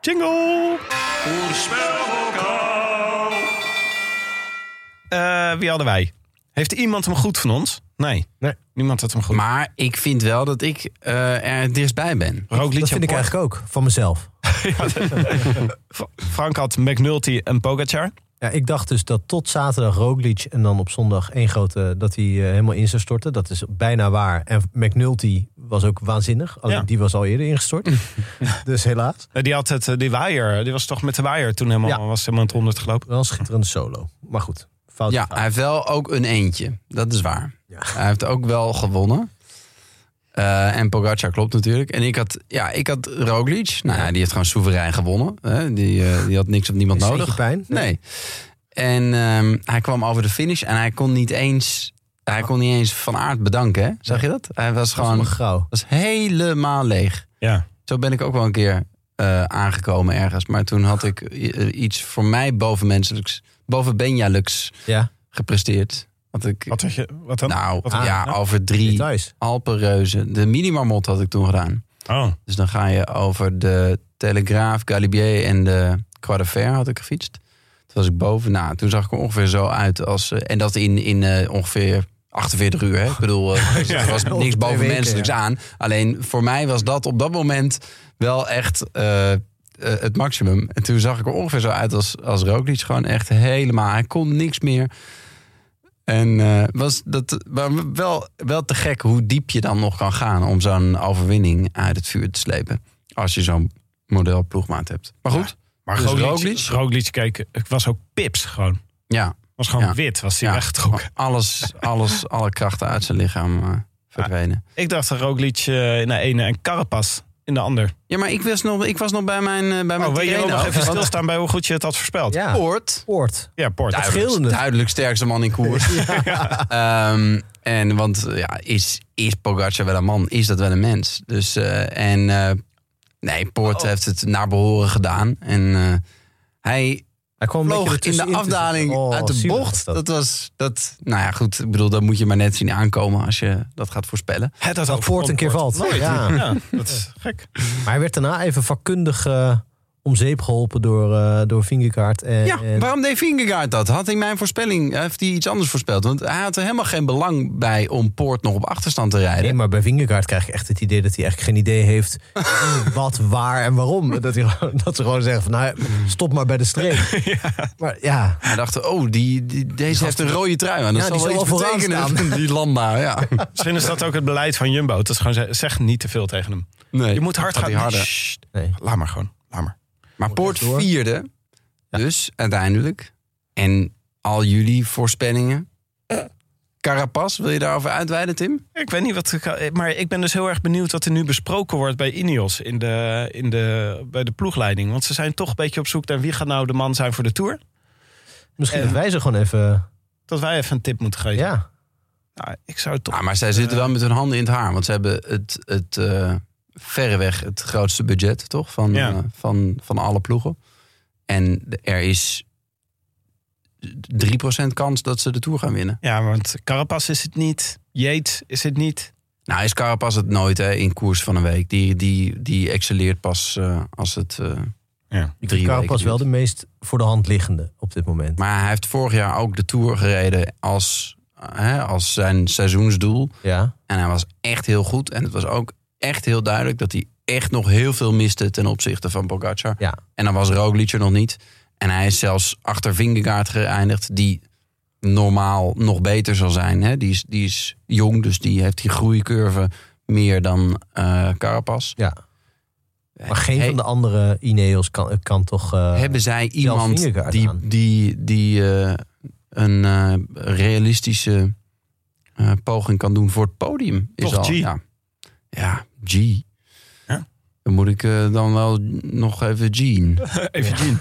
Jingle! Eh, wie hadden wij? Heeft iemand hem goed van ons? Nee. Nee. Niemand had hem goed. Maar ik vind wel dat ik eh, er het dichtstbij ben. Dat vind ik eigenlijk ook, van mezelf. [LAUGHS] Fra- Frank had McNulty en Pogacar. Ja, ik dacht dus dat tot zaterdag Roglic en dan op zondag één grote... dat hij eh, helemaal in zou storten. Dat is bijna waar. En McNulty was ook waanzinnig. Alleen Ja. die was al eerder ingestort. [LAUGHS] dus helaas. Die had het, eh, die waaier. Die was toch met de waaier toen helemaal, Ja. was helemaal het honderd gelopen. Wel een schitterende solo. Maar goed, fout. Ja, fout. hij heeft wel ook een eentje. Dat is waar. Ja. Hij heeft ook wel gewonnen. Eh, en Pogacar klopt natuurlijk. En ik had, ja, ik had Roglic. Nou ja, die heeft gewoon soeverein gewonnen. Hè? Die, eh, die had niks op niemand nodig. pijn? Nee. En ehm, hij kwam over de finish en hij kon niet eens, hij kon niet eens van aard bedanken. Hè? Zag je dat? Hij was gewoon allemaal grauw. was helemaal leeg. Ja. Zo ben ik ook wel een keer eh, aangekomen ergens. Maar toen had ik iets voor mij bovenmenselijks, boven Benjalux Ja, gepresteerd. Had ik, Wat, had je, wat dan? nou, Wat- ja, nou? over drie details. Alpenreuzen. De minimarmot had ik toen gedaan. Oh, Dus dan ga je over de Telegraaf, Galibier en de Croix de Fer had ik gefietst. Toen was ik boven. Nou, toen zag ik er ongeveer zo uit als... eh, en dat in, in eh, ongeveer 48 uur. Hè? Ik bedoel, eh, [LAUGHS] er was niks bovenmenselijks weken, aan. Alleen voor mij was dat op dat moment wel echt het maximum. En toen zag ik er ongeveer zo uit als, als Roglic. Gewoon echt helemaal... Hij kon niks meer. En eh, was dat maar wel, wel te gek hoe diep je dan nog kan gaan... om zo'n overwinning uit het vuur te slepen. Als je zo'n model ploegmaat hebt. Maar goed, maar Dus Roglic, Roglic? Kijk, het was ook pips gewoon. ja. was gewoon Ja. wit, was hij Ja. weggetrokken. [LAUGHS] Alles, alles, alle krachten uit zijn lichaam eh, verdwenen. Ik dacht dat Roglic eh, de ene en Carapaz in de ander. Ja, maar ik was nog, ik was nog bij mijn, eh, bij mijn Oh, wil je Tirreno. nog even stilstaan bij hoe goed je het had voorspeld? Ja, Poort, Poort. Ja, Poort. duidelijk, duidelijk sterkste man in koers. [LAUGHS] Ehm, en want ja, is, is Pogacar wel een man? Is dat wel een mens? Dus, eh, en eh, nee, Poort heeft het naar behoren gedaan. En eh, hij Hij kwam vloog in de afdaling. Oh, uit de bocht. Dat. was, dat, nou ja, goed. Ik bedoel, dat moet je maar net zien aankomen als je dat gaat voorspellen. Het Dat overkomt Poort een keer valt. Nooit. Ja. Ja, dat is gek. Maar hij werd daarna even vakkundig eh, om zeep geholpen door, eh door Vingegaard. En, Ja, en- waarom deed Vingegaard dat? Had hij mijn voorspelling, heeft hij iets anders voorspeld? Want hij had er helemaal geen belang bij om Poort nog op achterstand te rijden. Nee, maar bij Vingegaard krijg je echt het idee dat hij eigenlijk geen idee heeft [LAUGHS] wat, waar en waarom. Dat, hij, gewoon- dat ze gewoon zeggen van nou, stop maar bij de streep. [LAUGHS] Maar ja, Hij dacht, oh, die, die, deze heeft een rode trui aan. Dat Ja, zal die wel iets betekenen. staan. [LAUGHS] Die landbouw, ja. Misschien is dat ook het beleid van Jumbo. Het is gewoon zeg niet te veel tegen hem. Nee, Je moet hard gaan. harder. Nee. Laat maar gewoon. Laat maar. Maar Poort vierde, dus uiteindelijk. En al jullie voorspellingen. Carapaz, wil je daarover uitweiden, Tim? Ik weet niet wat. ik- Maar ik ben dus heel erg benieuwd wat er nu besproken wordt bij Ineos in de, in de, bij de ploegleiding. Want ze zijn toch een beetje op zoek naar wie gaat nou de man zijn voor de Tour. Misschien En- dat wij ze gewoon even... Dat wij even een tip moeten geven. Ja, Nou, ik zou het toch. Ja, maar zij zitten wel met hun handen in het haar. Want ze hebben het, het eh, verreweg het grootste budget, toch? Van, Ja. eh, van, van alle ploegen. En er is 3% kans dat ze de Tour gaan winnen. Ja, want Carapaz is het niet. Yates is het niet. Nou, is Carapaz het nooit hè, in koers van een week. Die, die, die excelleert pas eh, als het... eh, Ja. Ik Drie vind Carapaz weken wel de meest voor de hand liggende op dit moment. Maar hij heeft vorig jaar ook de Tour gereden als, hè, als zijn seizoensdoel. ja, En hij was echt heel goed. En het was ook echt heel duidelijk dat hij echt nog heel veel miste ten opzichte van Pogacar. ja. En dan was Roglic er nog niet. En hij is zelfs achter Vingegaard geëindigd, die normaal nog beter zal zijn. Hè? Die, is, die is jong, dus die heeft die groeicurve meer dan eh Carapaz. ja. Maar geen van de andere Ineos kan, kan toch... eh, Hebben zij iemand die, aan. die, die eh, een eh, realistische eh, poging kan doen voor het podium? Is Toch al, G? Ja, ja G. Ja. Dan moet ik eh, dan wel nog even Gene. [LAUGHS] Even zien.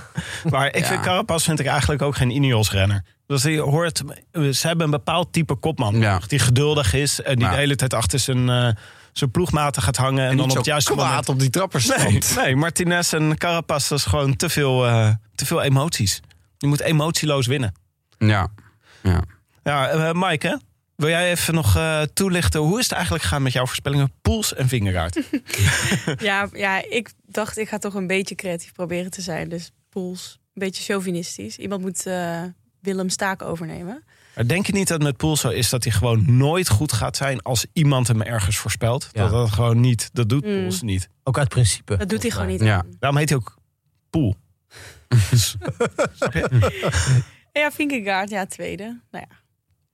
Maar ik vind Carapaz vind ik eigenlijk ook geen Ineos-renner. Dus je hoort, ze hebben een bepaald type kopman. Die geduldig is en die de hele tijd achter zijn, eh, zijn ploegmaten gaat hangen. En, dan op het juiste moment... op die trapperstand. Nee, [LAUGHS] nee, Martinez en Carapaz, dat is gewoon te veel, eh, te veel emoties. Je moet emotieloos winnen. Ja. ja. Ja, Mike, hè? Wil jij even nog eh, toelichten... hoe is het eigenlijk gegaan met jouw voorspellingen? Poels en Vingegaard. [LAUGHS] Ja, ja, ik dacht ik ga toch een beetje creatief proberen te zijn. Dus Poels, een beetje chauvinistisch. Iemand moet eh, Willem Staak overnemen. Maar denk je niet dat het met Poels zo is dat hij gewoon nooit goed gaat zijn... als iemand hem ergens voorspelt? Ja. Dat dat gewoon niet, dat doet Mm. Poels niet. Ook uit principe. Dat doet hij gewoon niet. Ja. aan. Daarom heet hij ook Poel. [LAUGHS] Ja, Vingegaard, ja, tweede. Nou ja,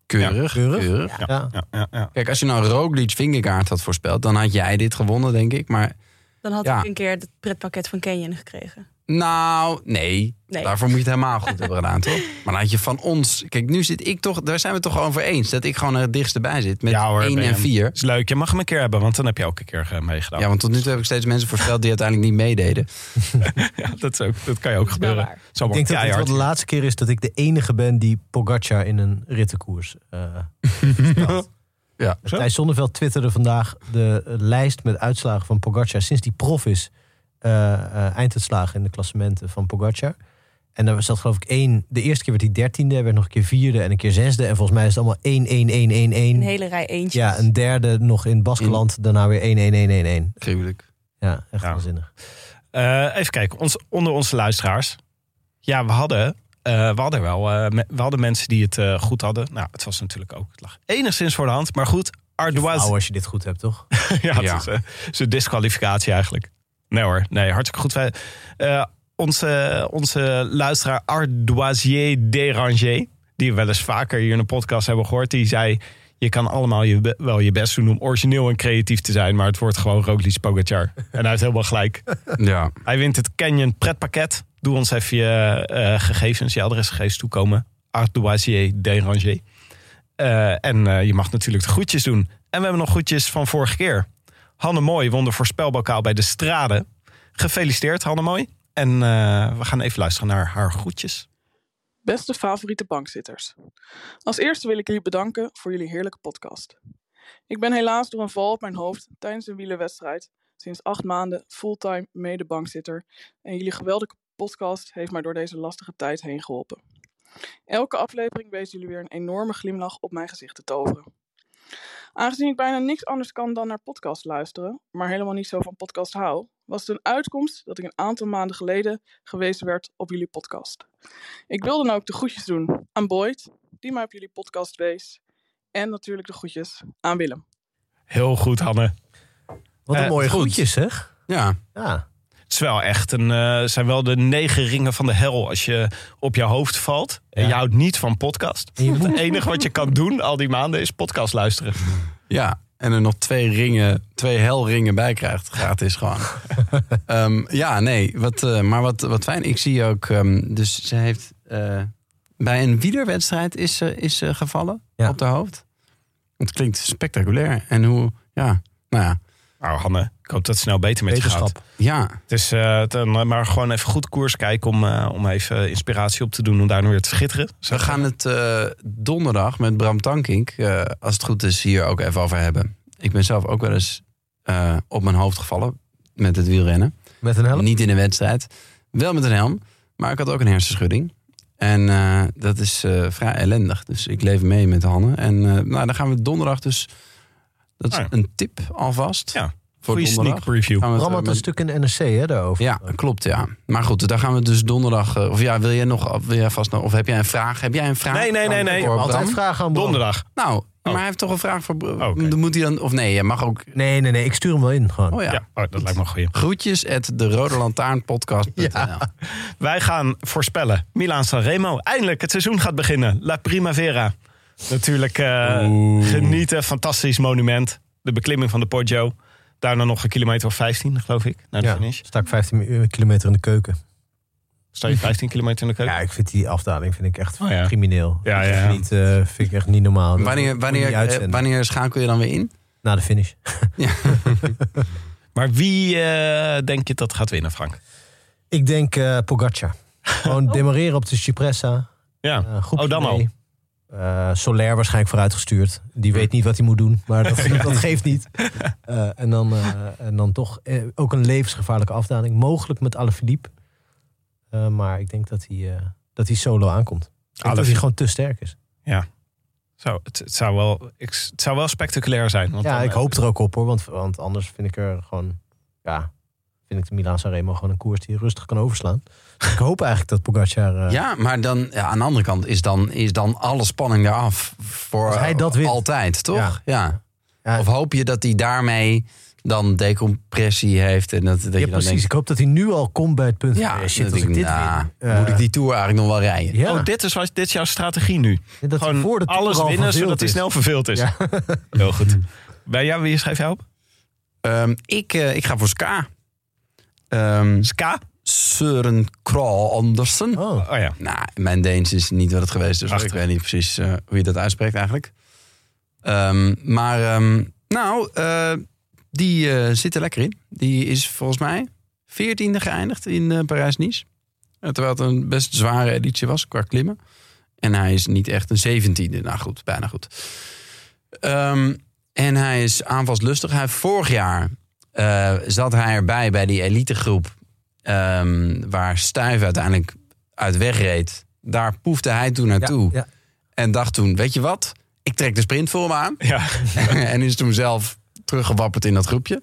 Keurig. Keurig. keurig. Ja. Ja. Ja, ja, ja. Kijk, als je nou Roglic Vingegaard had voorspeld... dan had jij dit gewonnen, denk ik. Maar dan had Ja. ik een keer het pretpakket van Canyon gekregen. Nou, nee. Nee. Daarvoor moet je het helemaal goed hebben gedaan, toch? Maar dan had je van ons... Kijk, nu zit ik toch... Daar zijn we het toch over eens. Dat ik gewoon er het dichtst bij zit. Met Ja hoor, 1 Benjamin. en 4. is leuk. Je mag hem een keer hebben, want dan heb je ook een keer eh, meegedaan. Ja, want tot nu toe heb ik steeds mensen voorspeld... die uiteindelijk niet meededen. [LAUGHS] Ja, dat, is ook, dat kan je ook gebeuren. Zo Ik denk dat het wel de laatste keer is dat ik de enige ben die Pogacar in een rittenkoers eh voorspelt. [LAUGHS] Ja. Thijs Zonneveld twitterde vandaag de eh, lijst met uitslagen van Pogacar sinds die prof is. Eh, eh, einduitslagen in de klassementen van Pogacar. En daar zat geloof ik één. De eerste keer werd hij dertiende, werd nog een keer vierde en een keer zesde. En volgens mij is het allemaal 1, 1, 1, 1, 1. Een hele rij eentjes. Ja, een derde nog in Baskeland, daarna weer 1, 1, 1, 1, 1. Gruwelijk. Ja, echt Ja. waanzinnig. Eh, even kijken, ons, onder onze luisteraars. Ja, we hadden, eh, we hadden wel eh, me- we hadden mensen die het eh, goed hadden. Nou, het was natuurlijk ook, het lag enigszins voor de hand. Maar goed, Ardoise. Nou, als je dit goed hebt, toch? [LAUGHS] ja, het Ja. is, het is een disqualificatie eigenlijk. Nee hoor, nee, hartstikke goed. Wij- eh, onze, onze luisteraar Ardoisier Déranger, die we wel eens vaker hier in de podcast hebben gehoord, die zei... Je kan allemaal je, wel je best doen om origineel en creatief te zijn, maar het wordt gewoon Roglic Pogacar. [LAUGHS] En hij heeft helemaal gelijk. [LAUGHS] Ja. Hij wint het Canyon pretpakket. Doe ons even je eh, gegevens, je adresgegevens toekomen. Ardoisier Déranger. Eh, en je mag natuurlijk de groetjes doen. En we hebben nog groetjes van vorige keer. Hanne Mooi won de voorspelbokaal bij de Strade. Gefeliciteerd, Hanne Mooi. En eh, we gaan even luisteren naar haar groetjes. Beste favoriete bankzitters. Als eerste wil ik jullie bedanken voor jullie heerlijke podcast. Ik ben helaas door een val op mijn hoofd tijdens een wielerwedstrijd sinds acht maanden fulltime mede-bankzitter en jullie geweldige podcast heeft mij door deze lastige tijd heen geholpen. Elke aflevering wees jullie weer een enorme glimlach op mijn gezicht te toveren. Aangezien ik bijna niks anders kan dan naar podcast luisteren, maar helemaal niet zo van podcast hou, was het een uitkomst dat ik een aantal maanden geleden gewezen werd op jullie podcast. Ik wil dan ook de groetjes doen aan Boyd, die mij op jullie podcast wees. En natuurlijk de groetjes aan Willem. Heel goed, Hanne. Wat een Eh, mooie goed. groetjes, zeg. Ja. Ja. Is wel echt een, eh, zijn wel de negen ringen van de hel als je op je hoofd valt. En Ja. je houdt niet van podcast. Het enige wat je kan doen al die maanden is podcast luisteren. Ja, en er nog twee ringen, twee helringen bij krijgt. Gratis gewoon. [LAUGHS] Ehm, ja, nee, wat, eh, maar wat, wat fijn. Ik zie ook, ehm, dus ze heeft eh, bij een wielerwedstrijd is ze is ze gevallen Ja. op haar hoofd. Het klinkt spectaculair. En hoe, ja, nou ja. Nou Hanne, ik hoop dat het snel beter met je gaat. Wetenschap. Ja, is eh, dan maar gewoon even goed koers kijken om, eh, om even inspiratie op te doen om daar nu weer te schitteren. we gaan het eh, donderdag met Bram Tankink, eh, als het goed is, hier ook even over hebben. Ik ben zelf ook wel eens eh, op mijn hoofd gevallen met het wielrennen. Met een helm? Niet in een wedstrijd. Wel met een helm. Maar ik had ook een hersenschudding. En eh, dat is eh, vrij ellendig. Dus ik leef mee met Hanne. En eh, nou, dan gaan we donderdag dus... Dat is Ah ja. een tip alvast. Ja. Voor Goeie sneak donderdag. preview. Gaan we het, Bram eh, had een met- stuk in de NRC hè, daarover. Ja, klopt, ja. Maar goed, daar gaan we dus donderdag... eh, of ja, wil jij nog... Wil jij vast nog of heb jij een vraag? Heb jij een vraag? Nee, nee, nee, nee. Voor Altijd Bram? vragen aan Bram. Donderdag. Nou, Oh. maar hij heeft toch een vraag voor... Oh, oké. Dan moet hij dan... Of nee, je mag ook... Nee, nee, nee. Ik stuur hem wel in gewoon. Oh ja. Ja, oh, dat lijkt me goeie. Groetjes at de Rode Lantaarnpodcast.nl. Wij gaan voorspellen. Milaan Sanremo. Eindelijk, het seizoen gaat beginnen. La Primavera. Natuurlijk eh, genieten. Fantastisch monument. De beklimming van de Poggio. Daarna nog een kilometer of 15, geloof ik, naar de Ja, finish. sta ik 15 kilometer in de keuken. Sta je 15 kilometer in de keuken? Ja, ik vind die afdaling vind ik echt Oh, ja. crimineel. Ja, Vind ik ja, ja. Niet, eh, vind ik echt niet normaal. Wanneer, wanneer, niet eh, wanneer schakel je dan weer in? Na de finish. [LAUGHS] [LAUGHS] Maar wie eh, denk je dat gaat winnen, Frank? Ik denk eh Pogacar. Gewoon [LAUGHS] demareren op de Cipressa. Ja. Eh, groepje Oh, dan mee. Eh, Soler waarschijnlijk vooruitgestuurd. Die weet niet wat hij moet doen, maar dat, [LAUGHS] dat geeft niet. Eh, en, dan, eh, en dan toch ook een levensgevaarlijke afdaling. Mogelijk met Alaphilippe. Maar ik denk dat hij, dat hij solo aankomt. Denk dat hij gewoon te sterk is. Zou, het, het, zou wel, ik, het zou wel spectaculair zijn. Want ja, ik hoop er ook op hoor. Want, want anders vind ik er gewoon... Ja, vind ik de Milaan Sanremo gewoon een koers die je rustig kan overslaan. Ik hoop eigenlijk dat Pogacar... eh, Ja, maar dan, ja, aan de andere kant is dan, is dan alle spanning eraf. Voor Als hij dat wint. Altijd, toch? Ja. Ja. Ja. Of hoop je dat hij daarmee dan decompressie heeft? En dat, dat ja, je dan precies. denkt, ik hoop dat hij nu al komt bij het punt ja, van... ja, shit, dat als ik ik, dit nou, win... moet ik die Tour eigenlijk nog wel rijden? Ja, Oh, dit is, wat- dit is jouw strategie nu. dat Gewoon voor de Tour alles al winnen, zodat hij snel verveeld is. Ja. [LAUGHS] Heel goed. Bij jou, wie schrijf jij op? Ehm, ik, eh, ik ga voor Ska. Ehm Ska? Søren Krall Andersen. Oh, Oh ja. Nou, mijn Deens is niet wat het geweest is. Prachtig. Ik weet niet precies eh, hoe je dat uitspreekt eigenlijk. Ehm, maar ehm, nou, eh, die eh, zit er lekker in. Die is volgens mij veertiende geëindigd in Parijs-Nice. Terwijl het een best zware editie was qua klimmen. En hij is niet echt een zeventiende. Nou goed, bijna goed. Ehm, en hij is aanvalslustig. Hij vorig jaar eh, zat hij erbij bij die elitegroep. Ehm, waar Stuyven uiteindelijk uit wegreed. Daar poefde hij toen naartoe. ja. En dacht toen, weet je wat? Ik trek de sprint voor hem aan. Ja. [LAUGHS] [LAUGHS] en is toen zelf teruggewapperd in dat groepje.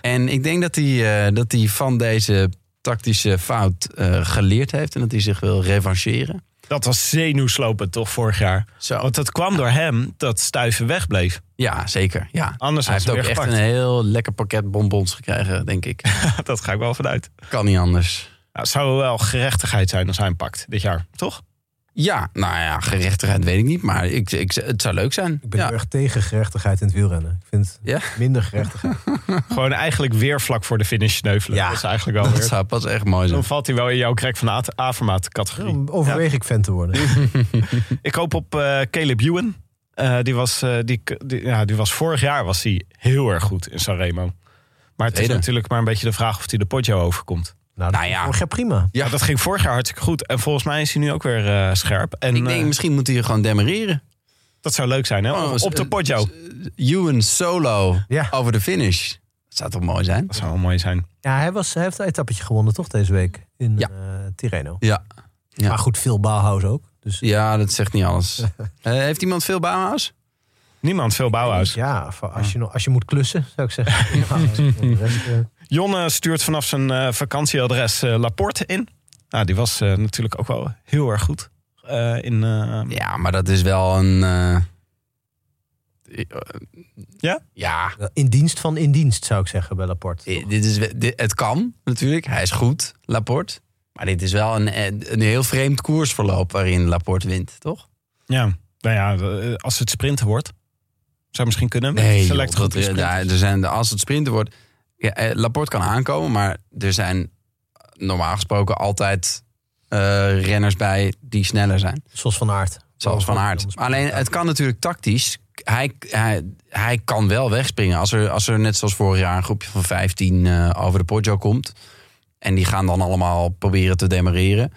En ik denk dat hij, eh, dat hij van deze tactische fout eh, geleerd heeft. En dat hij zich wil revancheren. Dat was zenuwslopend toch vorig jaar. Zo. Want het kwam door hem dat Stuiven wegbleef. Ja, zeker. Ja. Anders hij heeft ook echt gepakt. een heel lekker pakket bonbons gekregen, denk ik. [LAUGHS] dat ga ik wel vanuit. kan niet anders. Nou, het zou wel gerechtigheid zijn als hij hem pakt dit jaar, toch? Ja, nou ja, gerechtigheid weet ik niet. Maar ik, ik, het zou leuk zijn. ik ben ja. heel erg tegen gerechtigheid in het wielrennen. Ik vind Ja? minder gerechtigheid. [LAUGHS] Gewoon eigenlijk weer vlak voor de finish sneuvelen. Ja. Dat is eigenlijk wel Dat weer. zou pas echt mooi zijn. Dan valt hij wel in jouw krek van de Avermaat categorie. Dan overweeg ik fan te worden. [LAUGHS] [LAUGHS] Ik hoop op eh, Caleb Ewan. Eh, die, was, eh, die, die, ja, die was vorig jaar was hij heel erg goed in Sanremo. Maar het is natuurlijk maar een beetje de vraag of hij de Poggio overkomt. Nou, dat Nou ja. vorig jaar prima. Ja, dat ging vorig jaar hartstikke goed. En volgens mij is hij nu ook weer eh, scherp. En ik denk, eh, misschien moet hij je gewoon demereren. dat zou leuk zijn, hè? Oh, op de eh, Poggio. Ewan solo Ja. over de finish. Dat zou toch mooi zijn? Dat zou wel mooi zijn. Ja, hij, was, hij heeft een etappetje gewonnen toch deze week in Ja. eh, Tirreno. Ja. Ja. Maar goed, veel Bauhaus ook. Dus Ja, dat zegt niet alles. [LAUGHS] Eh, heeft iemand veel Bauhaus? Niemand veel Bauhaus. ja, als je, nog- als je moet klussen, zou ik zeggen. [LAUGHS] De rest, eh, Jonne stuurt vanaf zijn eh, vakantieadres eh, Laporte in. Nou, die was eh, natuurlijk ook wel heel erg goed. eh, in, eh, Ja, maar dat is wel een... eh, Ja? Ja, in dienst van in dienst, zou ik zeggen, bij Laporte. eh, dit is, dit- het kan natuurlijk. Hij is goed, Laporte. Maar dit is wel een, een heel vreemd koersverloop waarin Laporte wint, toch? ja, nou ja, eh, als het sprinten wordt. Zou misschien kunnen. Nee, select joh, goed dat, er, sprint. er zijn, als het sprinten wordt... Ja, eh, Laporte kan aankomen, maar er zijn normaal gesproken altijd eh, renners bij die sneller zijn. Zoals Van Aert. Zoals Van Aert. Alleen het kan natuurlijk tactisch. Hij, hij, hij kan wel wegspringen. Als er, als er net zoals vorig jaar een groepje van 15 eh, over de Poggio komt. En die gaan dan allemaal proberen te demareren.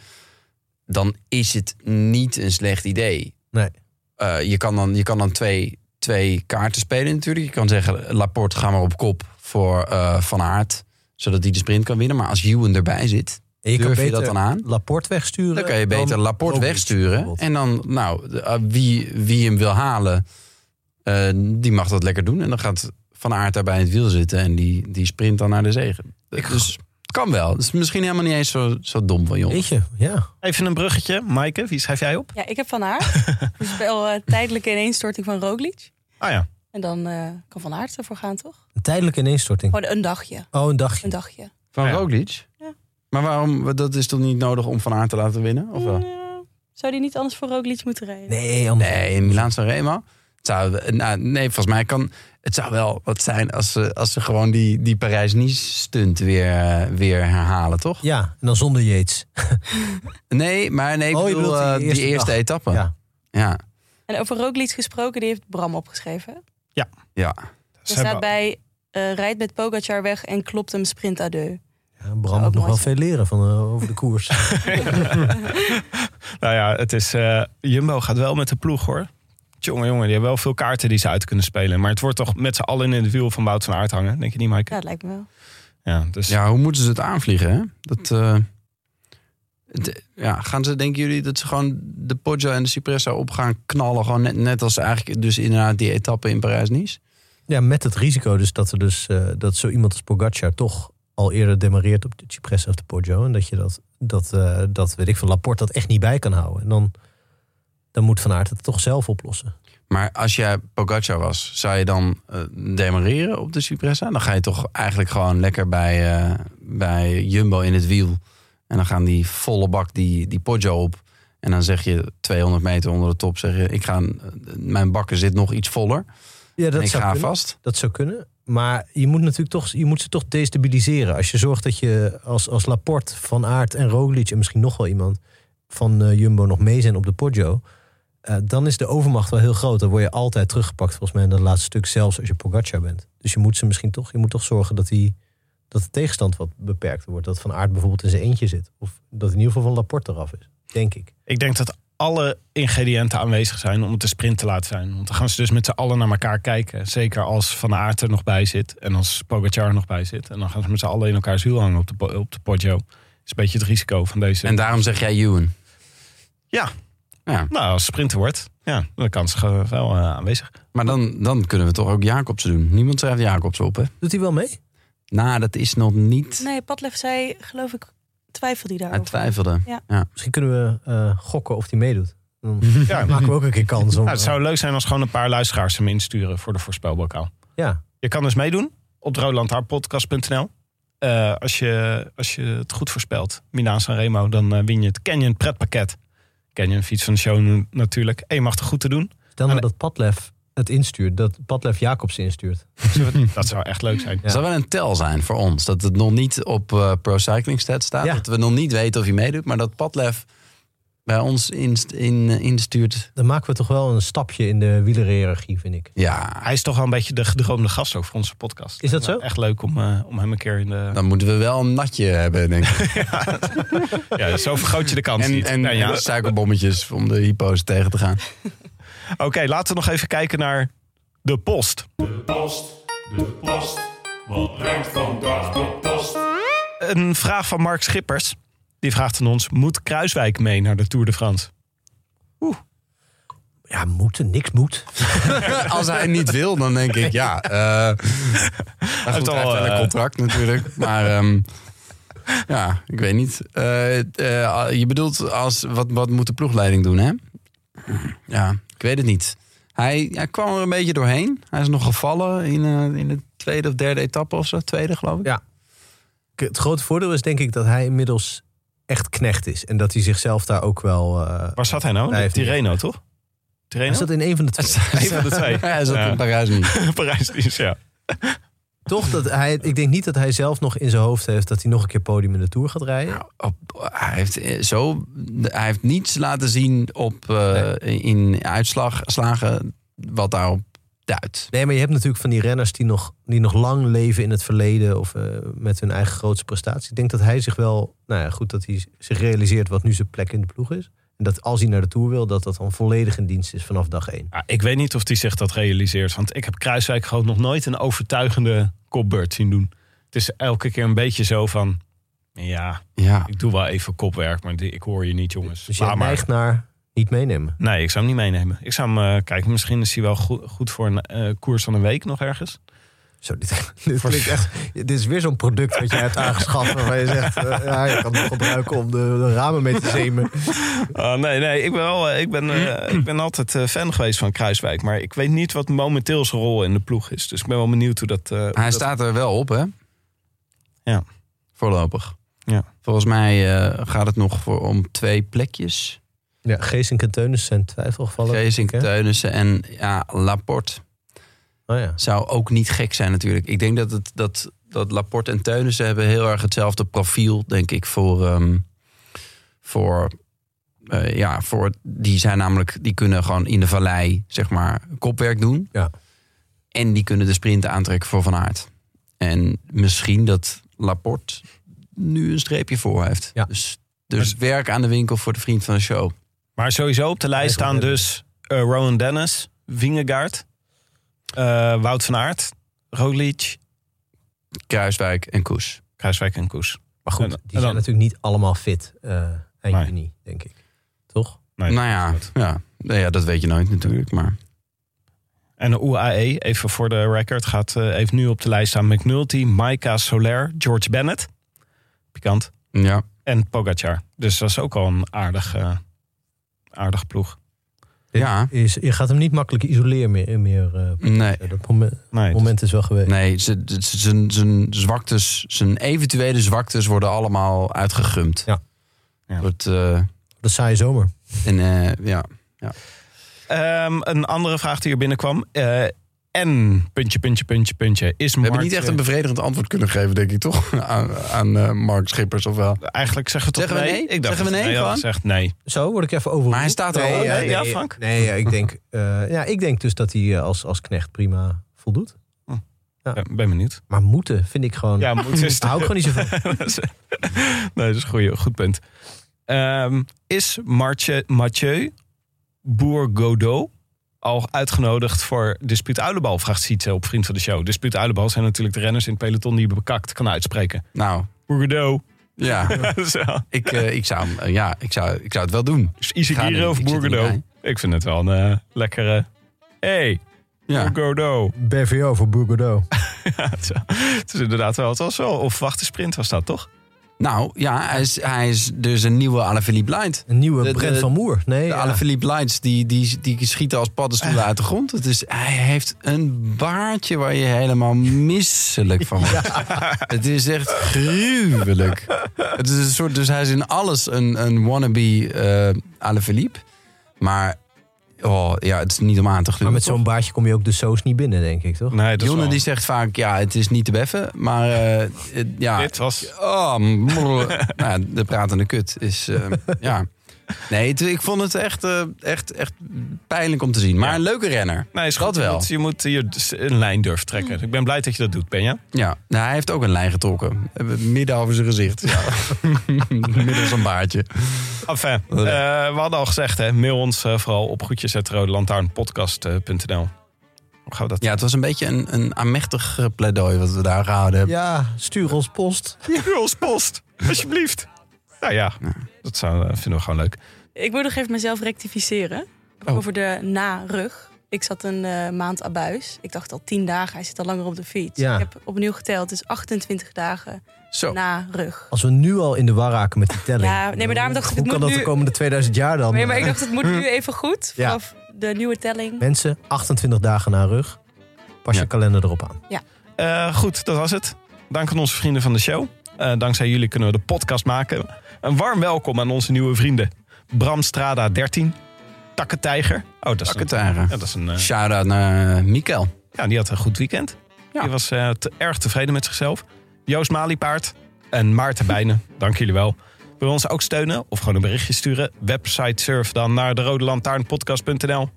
Dan is het niet een slecht idee. Nee. Eh, je, kan dan, je kan dan twee, twee kaarten spelen natuurlijk. Je kan zeggen, Laporte ga maar op kop voor eh, Van Aert. Zodat hij de sprint kan winnen. Maar als Ewan erbij zit, En je kan je dat dan aan? Laporte wegsturen. Dan kan je beter Laporte wegsturen. En dan, nou, uh, wie, wie hem wil halen, eh, die mag dat lekker doen. En dan gaat Van Aert daar bij het wiel zitten en die, die sprint dan naar de zege. dus het kan wel. Het is misschien helemaal niet eens zo, zo dom van jongens. Weet je, ja. Even een bruggetje. Maaike, wie schrijf jij op? Ja, ik heb Van Aert. [LAUGHS] dus wel eh, tijdelijke ineenstorting van Roglic. Ah ja. En dan eh, kan Van Aert ervoor gaan, toch? Een tijdelijke ineenstorting. Gewoon een dagje. Oh, een dagje. Een dagje. Van Ja. Roglic? Ja. Maar waarom? Dat is toch niet nodig om Van Aert te laten winnen? Of wel? Ja. Zou die niet anders voor Roglic moeten rijden? Nee, anders. Nee, in Milaan Sanremo. Het zou, nou, nee, volgens mij kan het zou wel wat zijn als ze, als ze gewoon die, die Parijs-Nice stunt weer, eh, weer herhalen, toch? Ja, en dan zonder Yates. [LAUGHS] Nee, maar nee, ik Oh, bedoel, die eh, die eerste etappe. Ja. ja. En over Roglic gesproken, die heeft Bram opgeschreven. Ja. Er staat bij, eh rijdt met Pogacar weg en klopt hem sprint à deux. Ja, Bram ook moet nog wel zijn. veel leren van, eh, over de koers. [LAUGHS] Nou ja, het is, eh, Jumbo gaat wel met de ploeg hoor. Jongen, jongen, die hebben wel veel kaarten die ze uit kunnen spelen. Maar het wordt toch met z'n allen in het wiel van Wout van Aert hangen. Denk je niet, Maaike? Ja, dat lijkt me wel. Ja, dus ja, hoe moeten ze het aanvliegen? Hè? Dat, eh, het- ja, gaan ze, denken jullie, dat ze gewoon de Poggio en de Cipressa op gaan knallen? Gewoon net, net als eigenlijk dus inderdaad die etappe in Parijs-Nice? ja, met het risico dus dat er dus eh, dat zo iemand als Pogacar toch al eerder demareert op de Cipressa of de Poggio. En dat je dat, dat, eh, dat weet ik van Laporte dat echt niet bij kan houden. En dan, dan moet Van Aert het toch zelf oplossen. Maar als jij Pogacar was, zou je dan eh, demareren op de Cipressa? Dan ga je toch eigenlijk gewoon lekker bij, bij Jumbo in het wiel. En dan gaan die volle bak die, die Poggio op. En dan zeg je 200 meter onder de top, zeg je, ik ga, mijn bakken zit nog iets voller. Ja, en dat ik zou ga kunnen. vast. Dat zou kunnen. Maar je moet natuurlijk toch, je moet ze toch destabiliseren. Als je zorgt dat je als, als Laporte, Van Aert en Roglic... en misschien nog wel iemand van eh, Jumbo nog mee zijn op de Poggio... eh, dan is de overmacht wel heel groot. Dan word je altijd teruggepakt volgens mij in dat laatste stuk... zelfs als je Pogacar bent. Dus je moet ze misschien toch, je moet toch zorgen dat, die, dat de tegenstand wat beperkter wordt. Dat Van Aert bijvoorbeeld in zijn eentje zit. Of dat in ieder geval van Laporte eraf is. Denk ik. ik denk dat alle ingrediënten aanwezig zijn om het een sprint te laten zijn. Want dan gaan ze dus met z'n allen naar elkaar kijken. Zeker als Van Aert er nog bij zit en als Pogacar er nog bij zit. En dan gaan ze met z'n allen in elkaars wiel hangen op de, op de Poggio. Dat is een beetje het risico van deze. En daarom zeg jij Ewan. Ja. Ja, Nou, als sprinter wordt, ja, dan kan ze wel eh, aanwezig. maar dan, dan kunnen we toch ook Jacobsen doen. Niemand schrijft Jacobsen op, hè? Doet hij wel mee? Nou, dat is nog niet... Nee, Padlef zei, geloof ik, twijfelde hij Hij daarover. twijfelde. Misschien kunnen we eh, gokken of hij meedoet. Dan [LAUGHS] Ja, maken we ook een keer kans om... Nou, het zou leuk zijn als gewoon een paar luisteraars hem insturen voor de voorspelbokaal. ja, Je kan dus meedoen op rolandharpodcast.nl. Eh als, je, als je het goed voorspelt, Milaan Sanremo, dan eh, win je het Canyon pretpakket. Canyon fiets van de show natuurlijk. En je mag het goed te doen. Stel nou dat Padlef het instuurt. Dat Padlef Jacobs instuurt. Dat zou echt leuk zijn. Ja. Zou wel een tel zijn voor ons. Dat het nog niet op eh, Pro Cycling Stats staat. Ja. Dat we nog niet weten of hij meedoet. Maar dat Padlef bij ons inst- in, instuurt. Dan maken we toch wel een stapje in de wielerhiërarchie, vind ik. Ja, Hij is toch wel een beetje de gedroomde gast ook voor onze podcast. Is dat zo? Echt leuk om, eh, om hem een keer in de... dan moeten we wel een natje hebben, denk ik. [LAUGHS] Ja, zo vergroot je de kans En, niet. en Nou ja. suikerbommetjes om de hypo's tegen te gaan. Oké, laten we nog even kijken naar de post. De post, de post. Wat brengt vandaag de post? Een vraag van Mark Schippers. Die vraagt aan ons, moet Kruiswijk mee naar de Tour de France? Ja, moeten, niks moet. [LAUGHS] Als hij niet wil, dan denk ik, ja. eh [LAUGHS] heeft hij al, heeft wel eh, een contract natuurlijk. Maar ehm, ja, ik weet niet. Eh, eh, je bedoelt, als, wat, wat moet de ploegleiding doen, hè? Ja, ik weet het niet. Hij, hij kwam er een beetje doorheen. Hij is nog gevallen in, eh, in de tweede of derde etappe of zo. Tweede, geloof ik. Ja. Het grote voordeel is denk ik dat hij inmiddels echt knecht is. En dat hij zichzelf daar ook wel... eh Waar zat hij nou? Hij De heeft- Tirreno, toch? Tirreno? hij zat in een van de twee. Een van de twee. [LAUGHS] Hij zat Ja. in Parijs niet. [LAUGHS] Parijs is, ja. Toch dat hij... Ik denk niet dat hij zelf nog in zijn hoofd heeft... dat hij nog een keer podium in de Tour gaat rijden. Op, hij, heeft eh, zo, hij heeft niets laten zien op, eh, in uitslagen wat daarop duidt. Nee, maar je hebt natuurlijk van die renners die nog, die nog lang leven in het verleden of eh, met hun eigen grootste prestatie. Ik denk dat hij zich wel, nou ja, goed dat hij zich realiseert wat nu zijn plek in de ploeg is. En dat als hij naar de Tour wil, dat dat dan volledig in dienst is vanaf dag één. Ja, Ik weet niet of hij zich dat realiseert. Want ik heb Kruiswijk gewoon nog nooit een overtuigende kopbeurt zien doen. Het is elke keer een beetje zo van... Ja, Ja, ik doe wel even kopwerk, maar ik hoor je niet, jongens. Dus maar. neigt naar niet meenemen. Nee, ik zou hem niet meenemen. Ik zou hem eh, kijken. Misschien is hij wel goed, goed voor een eh, koers van een week nog ergens. Zo, dit, [LAUGHS] dit klinkt echt... Dit is weer zo'n product wat jij hebt aangeschaft... [LAUGHS] waarvan je zegt, eh, ja, je kan het gebruiken om de, de ramen mee te zemen. Oh, [LAUGHS] nee, nee, ik ben, wel, ik ben, eh, [CLEARS THROAT] ik ben altijd fan geweest van Kruiswijk. Maar ik weet niet wat momenteel zijn rol in de ploeg is. Dus ik ben wel benieuwd hoe dat... eh, hoe Hij dat- staat er wel op, hè? Ja. Voorlopig. Ja. Volgens mij eh, gaat het nog voor, om twee plekjes. Ja, Geesink en Teunis zijn twijfelgevallen. Geesink? Teunissen en ja, Laporte. Oh ja. Zou ook niet gek zijn natuurlijk. Ik denk dat, het, dat, dat Laporte en Teunissen hebben heel erg hetzelfde profiel, denk ik, voor... ehm, voor eh, ja, voor, die zijn namelijk, die kunnen gewoon in de vallei, zeg maar, kopwerk doen. Ja. En die kunnen de sprint aantrekken voor Van Aert. En misschien dat Laporte nu een streepje voor heeft. Ja. Dus, dus werk aan de winkel voor de vriend van de show. Maar sowieso op de lijst staan dus eh, Rowan Dennis, Vingegaard, eh, Wout van Aert, Roglic, Kruiswijk en Koes. Kruiswijk en Koes. Maar goed, En- die zijn dan- natuurlijk niet allemaal fit eh eind Nee. juni, denk ik. Toch? Nee, nou ja, ja, nou ja, dat weet je nooit natuurlijk. Maar En de UAE, even voor de record, gaat, eh, heeft nu op de lijst staan McNulty, Maika Soler, George Bennett. Pikant. ja, En Pogacar. Dus dat is ook al een aardig, eh, aardig ploeg. ja. Is, je gaat hem niet makkelijk isoleren meer. meer eh, Nee. dat moment, Nee, moment is wel geweest. Nee, ze- ze- ze- zijn, zijn zwaktes, zijn eventuele zwaktes worden allemaal uitgegumd. Ja. Ja. Wordt, eh, Dat saaie zomer. en, eh, ja. Ehm, een andere vraag die er binnenkwam. Eh, en puntje, puntje, puntje, puntje. Is We hebben niet echt een bevredigend antwoord kunnen geven, denk ik, toch? [LAUGHS] Aan, aan eh, Mark Schippers, of wel? Eigenlijk zeggen we toch Zeggen we nee? nee? Ik dacht Zeggen we nee gewoon? gezegd nee. Zo word ik even over. Maar hij staat er al op. ja, ja, Frank? Nee, ja, ik denk, eh, ja, ik denk dus dat hij eh, als, als knecht prima voldoet. Ja, ben benieuwd. Maar moeten vind ik gewoon. Ja, [LAUGHS] moet is hou ik gewoon niet zo van. [LAUGHS] Nee, dat is een goeie, goed punt. Ehm, is Martje, Mathieu Bourgodot al uitgenodigd voor Dispuut Uilenbal? Vraagt Sietse op Vriend van de Show. Dispuut Uilenbal zijn natuurlijk de renners in het peloton die je bekakt kan uitspreken. Nou, Bourgodot. ja. [LAUGHS] Zo. ik, eh, ik, zou, hem, eh, ja ik, zou, ik zou het wel doen. Dus niet, of Bourgodot? Ik vind het wel een eh, lekkere... Hey, Ja. BVO voor Bourgodot. [LAUGHS] Ja, het, is, wel- het is inderdaad wel... Het was wel of wachten sprint was dat, toch? Nou, ja, hij is, hij is dus een nieuwe Alaphilippe Light. Een nieuwe De- Brent de- van Moer. Nee, De ja. Alaphilippe Lights, die, die, die schieten als paddenstoelen uit de grond. Het is, hij heeft een baardje waar je helemaal misselijk van wordt. [LAUGHS] Het is echt gruwelijk. Het is een soort, dus hij is in alles een, een wannabe eh Alaphilippe. Maar oh, ja, het is niet om aan te maar gluren. met zo'n baardje kom je ook de soos niet binnen, denk ik, toch? Nee, Jonne wel- die zegt vaak, ja, het is niet te beffen. Maar eh, het- ja, Dit was... Oh, [LAUGHS] nou, de pratende kut is, eh, ja. Nee, het- ik vond het echt, eh, echt, echt pijnlijk om te zien. Maar Ja. een leuke renner. Nee, is Dat wel. Je moet, je moet hier een lijn durven trekken. Ik ben blij dat je dat doet, Benja. Ja, nou, hij heeft ook een lijn getrokken. Eh, Midden over zijn gezicht. Ja. [LAUGHS] Midden zijn baardje. Enfin, eh, we hadden al gezegd, hè, mail ons eh, vooral op groetjes.rodelantaarnpodcast.nl. Hoe gaan we dat? Ja, het was een beetje een, een aanmächtig eh, pleidooi wat we daar gehouden hebben. Ja, stuur ons post. Ons post, alsjeblieft. Nou ja, dat zou, eh, vinden we gewoon leuk. Ik moet nog even mezelf rectificeren. Oh. Over de na-rug. Ik zat een eh, maand abuis. Ik dacht al 10 dagen, hij zit al langer op de fiets. Ja. Ik heb opnieuw geteld, het is 28 dagen Zo. na rug. Als we nu al in de war raken met die telling. Ja, nee, maar daarom dacht ik, Hoe het kan moet dat nu- de komende 2000 jaar dan? Nee, maar ik dacht, het moet nu [LAUGHS] even goed. Ja. Vanaf de nieuwe telling. Mensen, 28 dagen na rug. Pas je Ja. kalender erop aan. Eh, goed, dat was het. Dank aan onze vrienden van de show. Eh, dankzij jullie kunnen we de podcast maken. Een warm welkom aan onze nieuwe vrienden. Bram Strada 13. Takkentijger. Oh, dat is een, ja, dat is een eh, Shout-out naar uh, Mikkel. Ja, die had een goed weekend. Ja. Die was eh, te- erg tevreden met zichzelf. Joost Maliepaard en Maarten Bijnen, [LAUGHS] dank jullie wel. Wil je ons ook steunen of gewoon een berichtje sturen? Website surf dan naar de Rode Lantaarnpodcast.nl.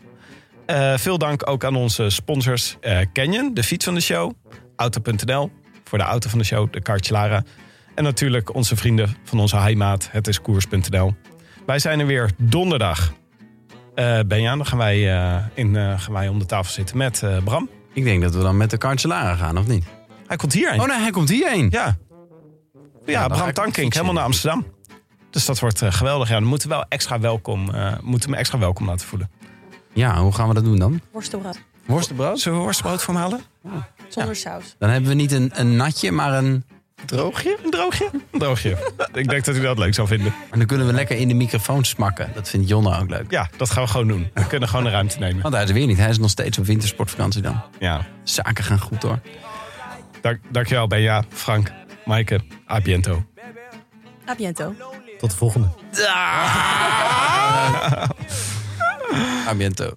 Eh, veel dank ook aan onze sponsors eh, Canyon, de fiets van de show. Auto.nl voor de auto van de show, de Kartjelara. En natuurlijk onze vrienden van onze heimaat, het is koers.nl. Wij zijn er weer donderdag. Eh Benja, dan gaan wij, eh, in, eh, gaan wij om de tafel zitten met eh, Bram. Ik denk dat we dan met de Cancellara gaan, of niet? Hij komt hierheen. Oh nee, hij komt hierheen. Ja. Ja, ga Bram Tankink, helemaal naar Amsterdam. Dus dat wordt eh, geweldig. Ja, dan moeten we wel extra welkom, eh, moeten we extra welkom laten voelen. Ja, hoe gaan we dat doen dan? Worstenbrood. Worstenbrood? Zullen we worstbrood voor hem halen? Zonder saus. Dan hebben we niet een, een natje, maar een... Droogje? Een droogje? Een droogje. Ik denk dat u dat leuk zou vinden. Maar dan kunnen we lekker in de microfoon smakken. Dat vindt Jonne ook leuk. Ja, dat gaan we gewoon doen. We kunnen gewoon de ruimte nemen. Want hij is er weer niet. Hij is nog steeds op wintersportvakantie dan. Ja. Zaken gaan goed hoor. Dank, dankjewel, Benja, Frank, Maaike, a biento. A biento. Tot de volgende. [LAUGHS] A biento.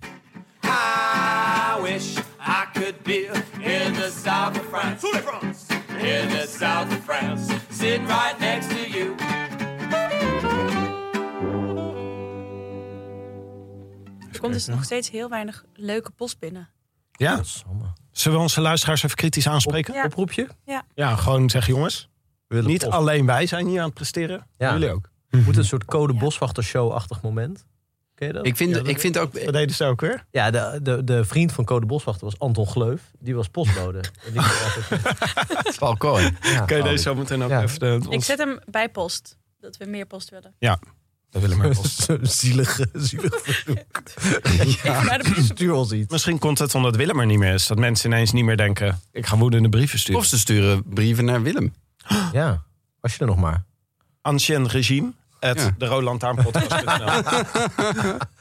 I wish I could be in the south of France. In the south of France. Sitting right next to you. Er komt dus nog steeds heel weinig leuke post binnen. Ja? Zullen we onze luisteraars even kritisch aanspreken? Ja. Oproepje? Ja, gewoon zeggen jongens. We willen Niet post. alleen wij zijn hier aan het presteren. Ja. Jullie ook. Moet een soort code boswachter-show-achtig moment. Ken je dat? Ik vind, Ja, dat- ik vind ook... Wat deden ze ook weer? Ja, de, de, de vriend van code boswachter was Anton Gleuf. Die was postbode. [LAUGHS] En die altijd... Ja, Kun je deze zo meteen ook Ja. even... De, Ik zet hem bij post. Dat we meer post willen. Dat willen we post. [LAUGHS] Zo'n zielige, zielig verzoek. [LAUGHS] Maar de- Stuur ons iets. Misschien komt het omdat Willem er niet meer is. Dat mensen ineens niet meer denken... ik ga woedende brieven sturen. Of ze sturen brieven naar Willem. [GASPS] Ja, was je er nog maar. Ancien regime. At Ja. de Roland [LAUGHS]